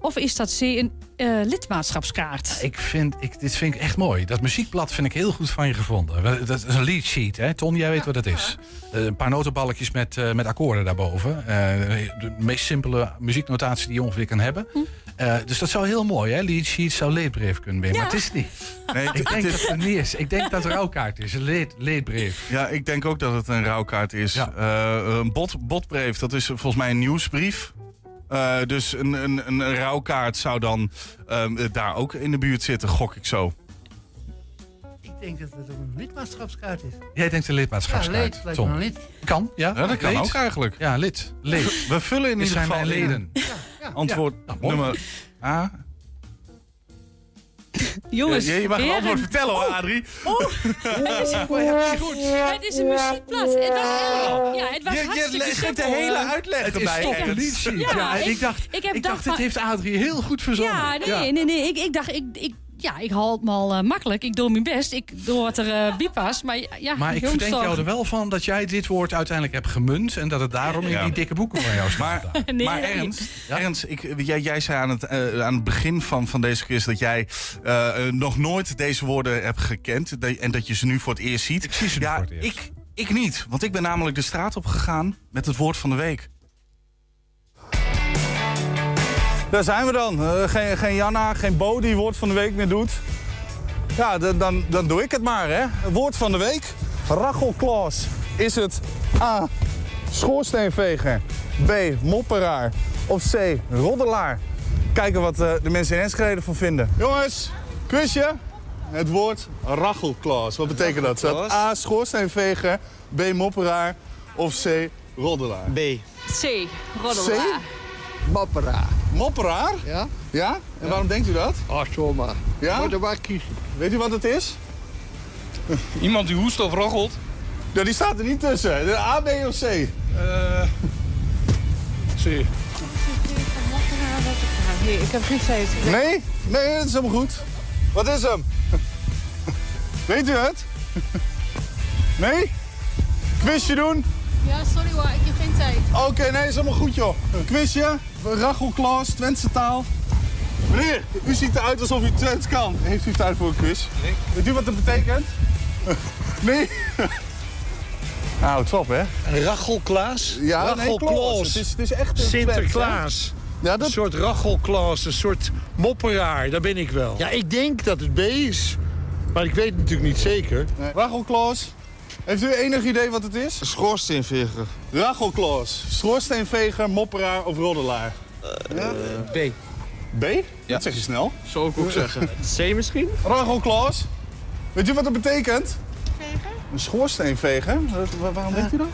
Of is dat C, een eh, lidmaatschapskaart? Ik vind, ik, dit vind ik echt mooi. Dat muziekblad vind ik heel goed van je gevonden. Dat is een lead sheet, hè? Ton, jij weet wat het is. Eh, een paar notenballetjes met, eh, met akkoorden daarboven. Eh, de meest simpele muzieknotatie die je ongeveer kan hebben. Eh, dus dat zou heel mooi, hè? Lead sheet zou leedbrief kunnen zijn. Ja. Maar het is niet. Nee, het- Ik denk dat is- het niet is. Ik denk dat het een rouwkaart is. Een leed, leedbrief. Ja, ik denk ook dat het een rouwkaart is. Ja. Eh, een bot, botbrief, dat is volgens mij een nieuwsbrief. Eh, dus een, een, een rouwkaart zou dan ehm, daar ook in de buurt zitten, gok ik zo. Ik denk dat het een lidmaatschapskaart is. Jij denkt een Ja, lidmaatschapskaart, me Tom. een lid. Kan, ja? Ja, dat kan Leed? ook eigenlijk. Ja, lid. Leed. We vullen in ieder zijn geval leden. antwoord Ja, nou, nummer A. Jongens, je, je mag een heren. antwoord vertellen hoor, Adrie. Oh, het is, het is een muziekblad. Het was, ja, het was Je, je hartstikke le- geeft de hele uitleg Het is erbij. toch een sheet. Ja, ik- ik dacht, ik heb ik dacht dacht van- dit heeft Adrie heel goed verzonnen. Ja, nee, nee, nee. Ik, ik dacht, ik, ik, ja, ik haal het mal eh, makkelijk. Ik doe mijn best. Ik doe wat er eh bipas. Maar ja, Maar ik verdenk toch. jou er wel van dat jij dit woord uiteindelijk hebt gemunt... en dat het daarom in die dikke boeken van jou staat. Maar, Nee, maar. Ernst, Ernst ik, jij, jij zei aan het, eh, aan het begin van, van deze quiz dat jij nog nooit deze woorden hebt gekend en dat je ze nu voor het eerst ziet. Ik zie ze nu ja, voor het eerst. Ik, ik niet, want ik ben namelijk de straat op gegaan met het woord van de week. Daar zijn we dan. Eh, geen, geen Janna, geen Bo die woord van de week meer doet. Ja, dan, dan doe ik het maar, hè. Woord van de week. Rachel Klaas. Is het A. Schoorsteenveger. B. Mopperaar. Of C. Roddelaar. Kijken wat eh, de mensen in Enschede ervan vinden. Jongens, quizje. Het woord Rachelklaas. Wat betekent dat? Is dat A. Schoorsteenveger. B. Mopperaar. Of C. Roddelaar. B. C. Roddelaar. Mopperaar. Mopperaar? Ja? Ja? En waarom denkt u dat? Ah, zomaar. Ja? Moet er maar kiezen. Weet u wat het is? Iemand die hoest of roggelt? Ja, die staat er niet tussen. De A, B of C? Eh C. Nee, ik heb geen tijd. Nee? Nee, dat is helemaal goed. Wat is hem? Weet u het? Nee? Quizje doen? Ja, sorry hoor, ik heb geen tijd. Oké, nee, is helemaal goed joh. Een quizje, Rachel Klaas, Twentse taal. Meneer, u ziet eruit alsof u Twents kan. Heeft u tijd voor een quiz? Nee. Weet u wat dat betekent? Nee? Nou, het op, hè? Een Rachelklaas? Ja, nee, Rachelklaas. Klaas. Het is, het is echt een? Sinterklaas. Ja, dat... Een soort Rachelklaas, een soort mopperaar, daar ben ik wel. Ja, ik denk dat het B is. Maar ik weet het natuurlijk niet zeker. Nee. Rachel Klaas, heeft u enig idee wat het is? Schoorsteenveger. Rachel Klaas, schoorsteenveger, mopperaar of roddelaar? Ja? B. B? Dat zeg je snel. Zou ik ook zeggen. C misschien? Rachel Klaas, weet u wat dat betekent? Een schoorsteenveger? Wa- Waarom denkt u dat?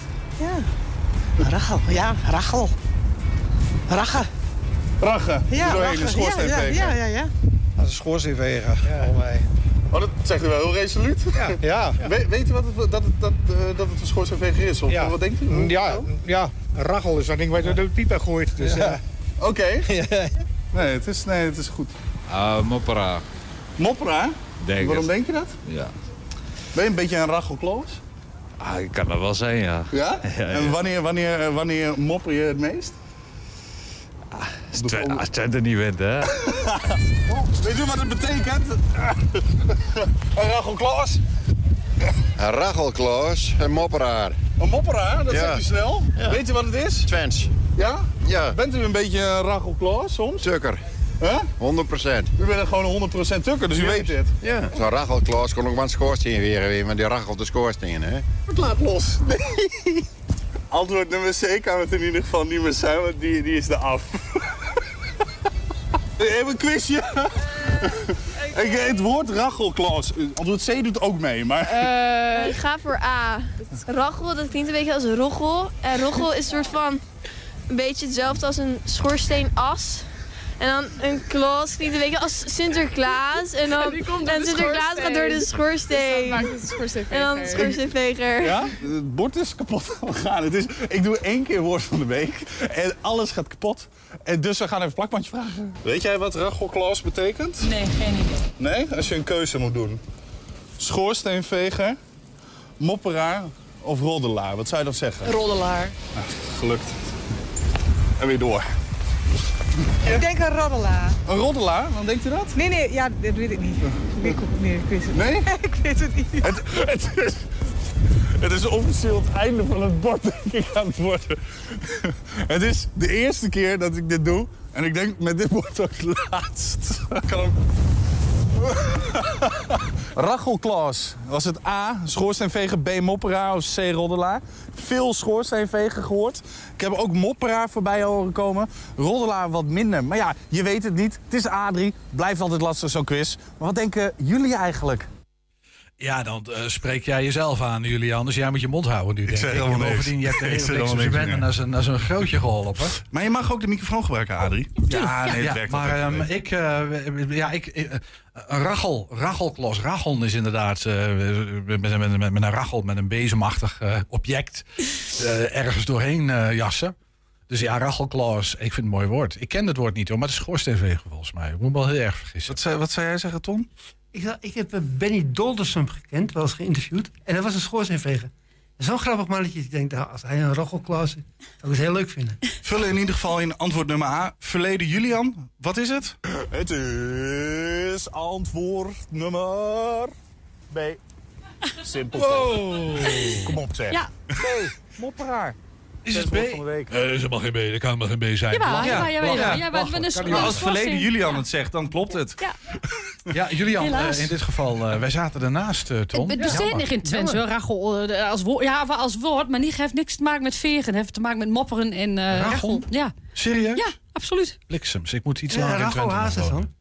Rachel, ja, Rachel. Rache. Rachen, Ja, doorheen een schoorsteenveger. Ja, ja, ja, ja. Dat is een schoorsteenveger. Oh, mij. Oh, dat zegt u wel heel resoluut. Ja. Ja. We- weet u wat het, dat, het, dat, eh, dat het een schoorsteenveger is? Of Ja. wat denkt u? Ja, ja, een Rachel is dat ding waar je door de piep gooit. Dus, ja. Oké. Nee, het is, nee, het is goed. Ah, moppera. Mopperaar? Denk Waarom het. denk je dat? Ja. Ben je een beetje een Rachel Klaas? Ah, ik kan dat wel zijn, ja. Ja? Ja, ja. En wanneer, wanneer, wanneer mopper je het meest? Als Twe- Als Twente niet wint, hè. Weet u wat het betekent? Een Rachel Klaas? Een Rachelklaas, een mopperaar. Een mopperaar, dat Ja. zegt u snel. Ja. Weet u wat het is? Twents. Ja? Ja. Bent u een beetje een Rachel Klaas soms? Tukker. Huh? 100 procent. U bent gewoon 100% tukker, dus u weet het. Ja. Zo'n Rachelklaas kon ook wel een schoorsteen weer weer, maar die rachelt de schoorsteen, hè? Het laat los. Nee. Antwoord nummer C kan het in ieder geval niet meer zijn, want die, die is er af. Even een quizje. Ik, het woord Rachelklaas. Antwoord C doet ook mee, maar... Eh, ik ga voor A. Rachel, dat klinkt een beetje als roggel. En roggel is een soort van een beetje hetzelfde als een schoorsteenas. En dan een kloos klinkt een beetje als Sinterklaas. En dan En de Sinterklaas gaat door de schoorsteen. Dus dat maakt het een schoorsteenveger. En dan schoorsteenveger. Ja? Het bord is kapot gegaan. Het is, ik doe één keer woord van de week en alles gaat kapot. En dus we gaan even plakbandje vragen. Weet jij wat Rachelklaas betekent? Nee, geen idee. Nee? Als je een keuze moet doen. Schoorsteenveger, mopperaar of roddelaar? Wat zou je dan zeggen? Roddelaar. Nou, gelukt. En weer door. Ik denk een roddelaar. Een roddelaar? Waarom denkt u dat? Nee, nee, ja, dat weet ik niet. Ik, nee, ik weet het Nee? ik weet het niet. Het, het, is, het is officieel het einde van het bord, denk ik, aan het worden. Het is de eerste keer dat ik dit doe. En ik denk met dit wordt ook het laatst. Hem... Rachelklaas. Was het A, schoorsteenveger, B, mopperaar of C, roddelaar? Veel schoorsteenveger gehoord. Ik heb ook mopperaar voorbij horen komen. Roddelaar wat minder. Maar ja, je weet het niet. Het is A3. Blijft altijd lastig zo'n quiz. Maar wat denken jullie eigenlijk? Ja, dan eh, spreek jij jezelf aan, Julian. Dus jij moet je mond houden nu, denk zeg ik. niks. Bovendien, je hebt zeg zoals je niks bent naar zo'n naar zo'n grootje geholpen. Maar je mag ook de microfoon gebruiken, Adrie. Ja, nee, het werkt maar ehm, ik, eh, ja, ik, eh, een rachel, rachelklos, rachel is inderdaad met, met, met, met een rachel, met een bezemachtig object ergens doorheen jassen. Dus ja, rachelklos, ik vind het een mooi woord. Ik ken het woord niet hoor, maar het is schoorsteenveger volgens mij. Ik moet me wel heel erg vergissen. Wat zou, wat zou jij zeggen, Tom? Ik, ik heb eh, Benny Doldersum gekend, wel eens geïnterviewd. En dat was een schoorsteenveger. Zo'n grappig mannetje. Ik denk, nou, als hij een rochelklaas is, zou ik het heel leuk vinden. Vullen in ieder geval in antwoord nummer A. Verleden Julian, wat is het? Het is antwoord nummer B. Simpel. Wow. Kom op zeg. Ja. B. Mopperaar. Is het B? van de week. Eh, dat is helemaal geen B. Dat kan helemaal geen B zijn. Jawel, Ja. Ja, maar we- als verleden Julian het zegt, dan klopt het. Ja. Ja, Julian, eh, in dit geval, eh, wij zaten ernaast, eh, Tom. Het niet in Twente, hoor, rachel. als woord, ja, als woord, maar niet heeft niks te maken met vegen. Het heeft te maken met mopperen en eh Rachel? rachel. Ja. Serieus? ja, absoluut. Bliksems, ik moet iets Ja, langer in Rachel Twente Hazes wonen. dan.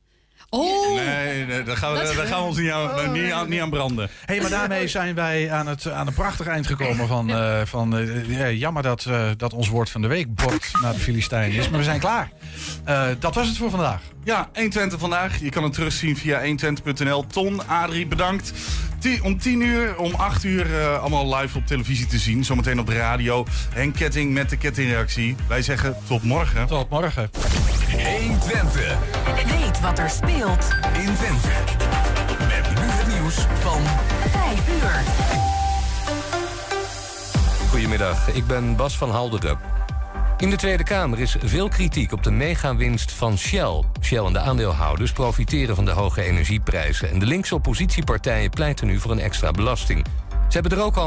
Oh, Nee, nee daar, gaan we, daar gaan we ons niet aan, niet aan, niet aan branden. Hé, maar daarmee zijn wij aan het, aan het prachtige eind gekomen van... eh, van eh, ja, jammer dat, eh, dat ons woord van de week bord naar de Filistijn is. Maar we zijn klaar. Eh, dat was het voor vandaag. Ja, 120 vandaag. Je kan het terugzien via 120.nl. Ton, Adrie, bedankt. Om 10 uur, om 8 uur eh, allemaal live op televisie te zien. Zometeen op de radio. Henk Ketting met de kettingreactie. Wij zeggen tot morgen. Tot morgen. 120. Wat er speelt In Twente. Met nu het nieuws van 5 uur. Goedemiddag, ik ben Bas van Halderen. In de Tweede Kamer is veel kritiek op de megawinst van Shell. Shell en de aandeelhouders profiteren van de hoge energieprijzen... en de linkse oppositiepartijen pleiten nu voor een extra belasting. Ze hebben er ook al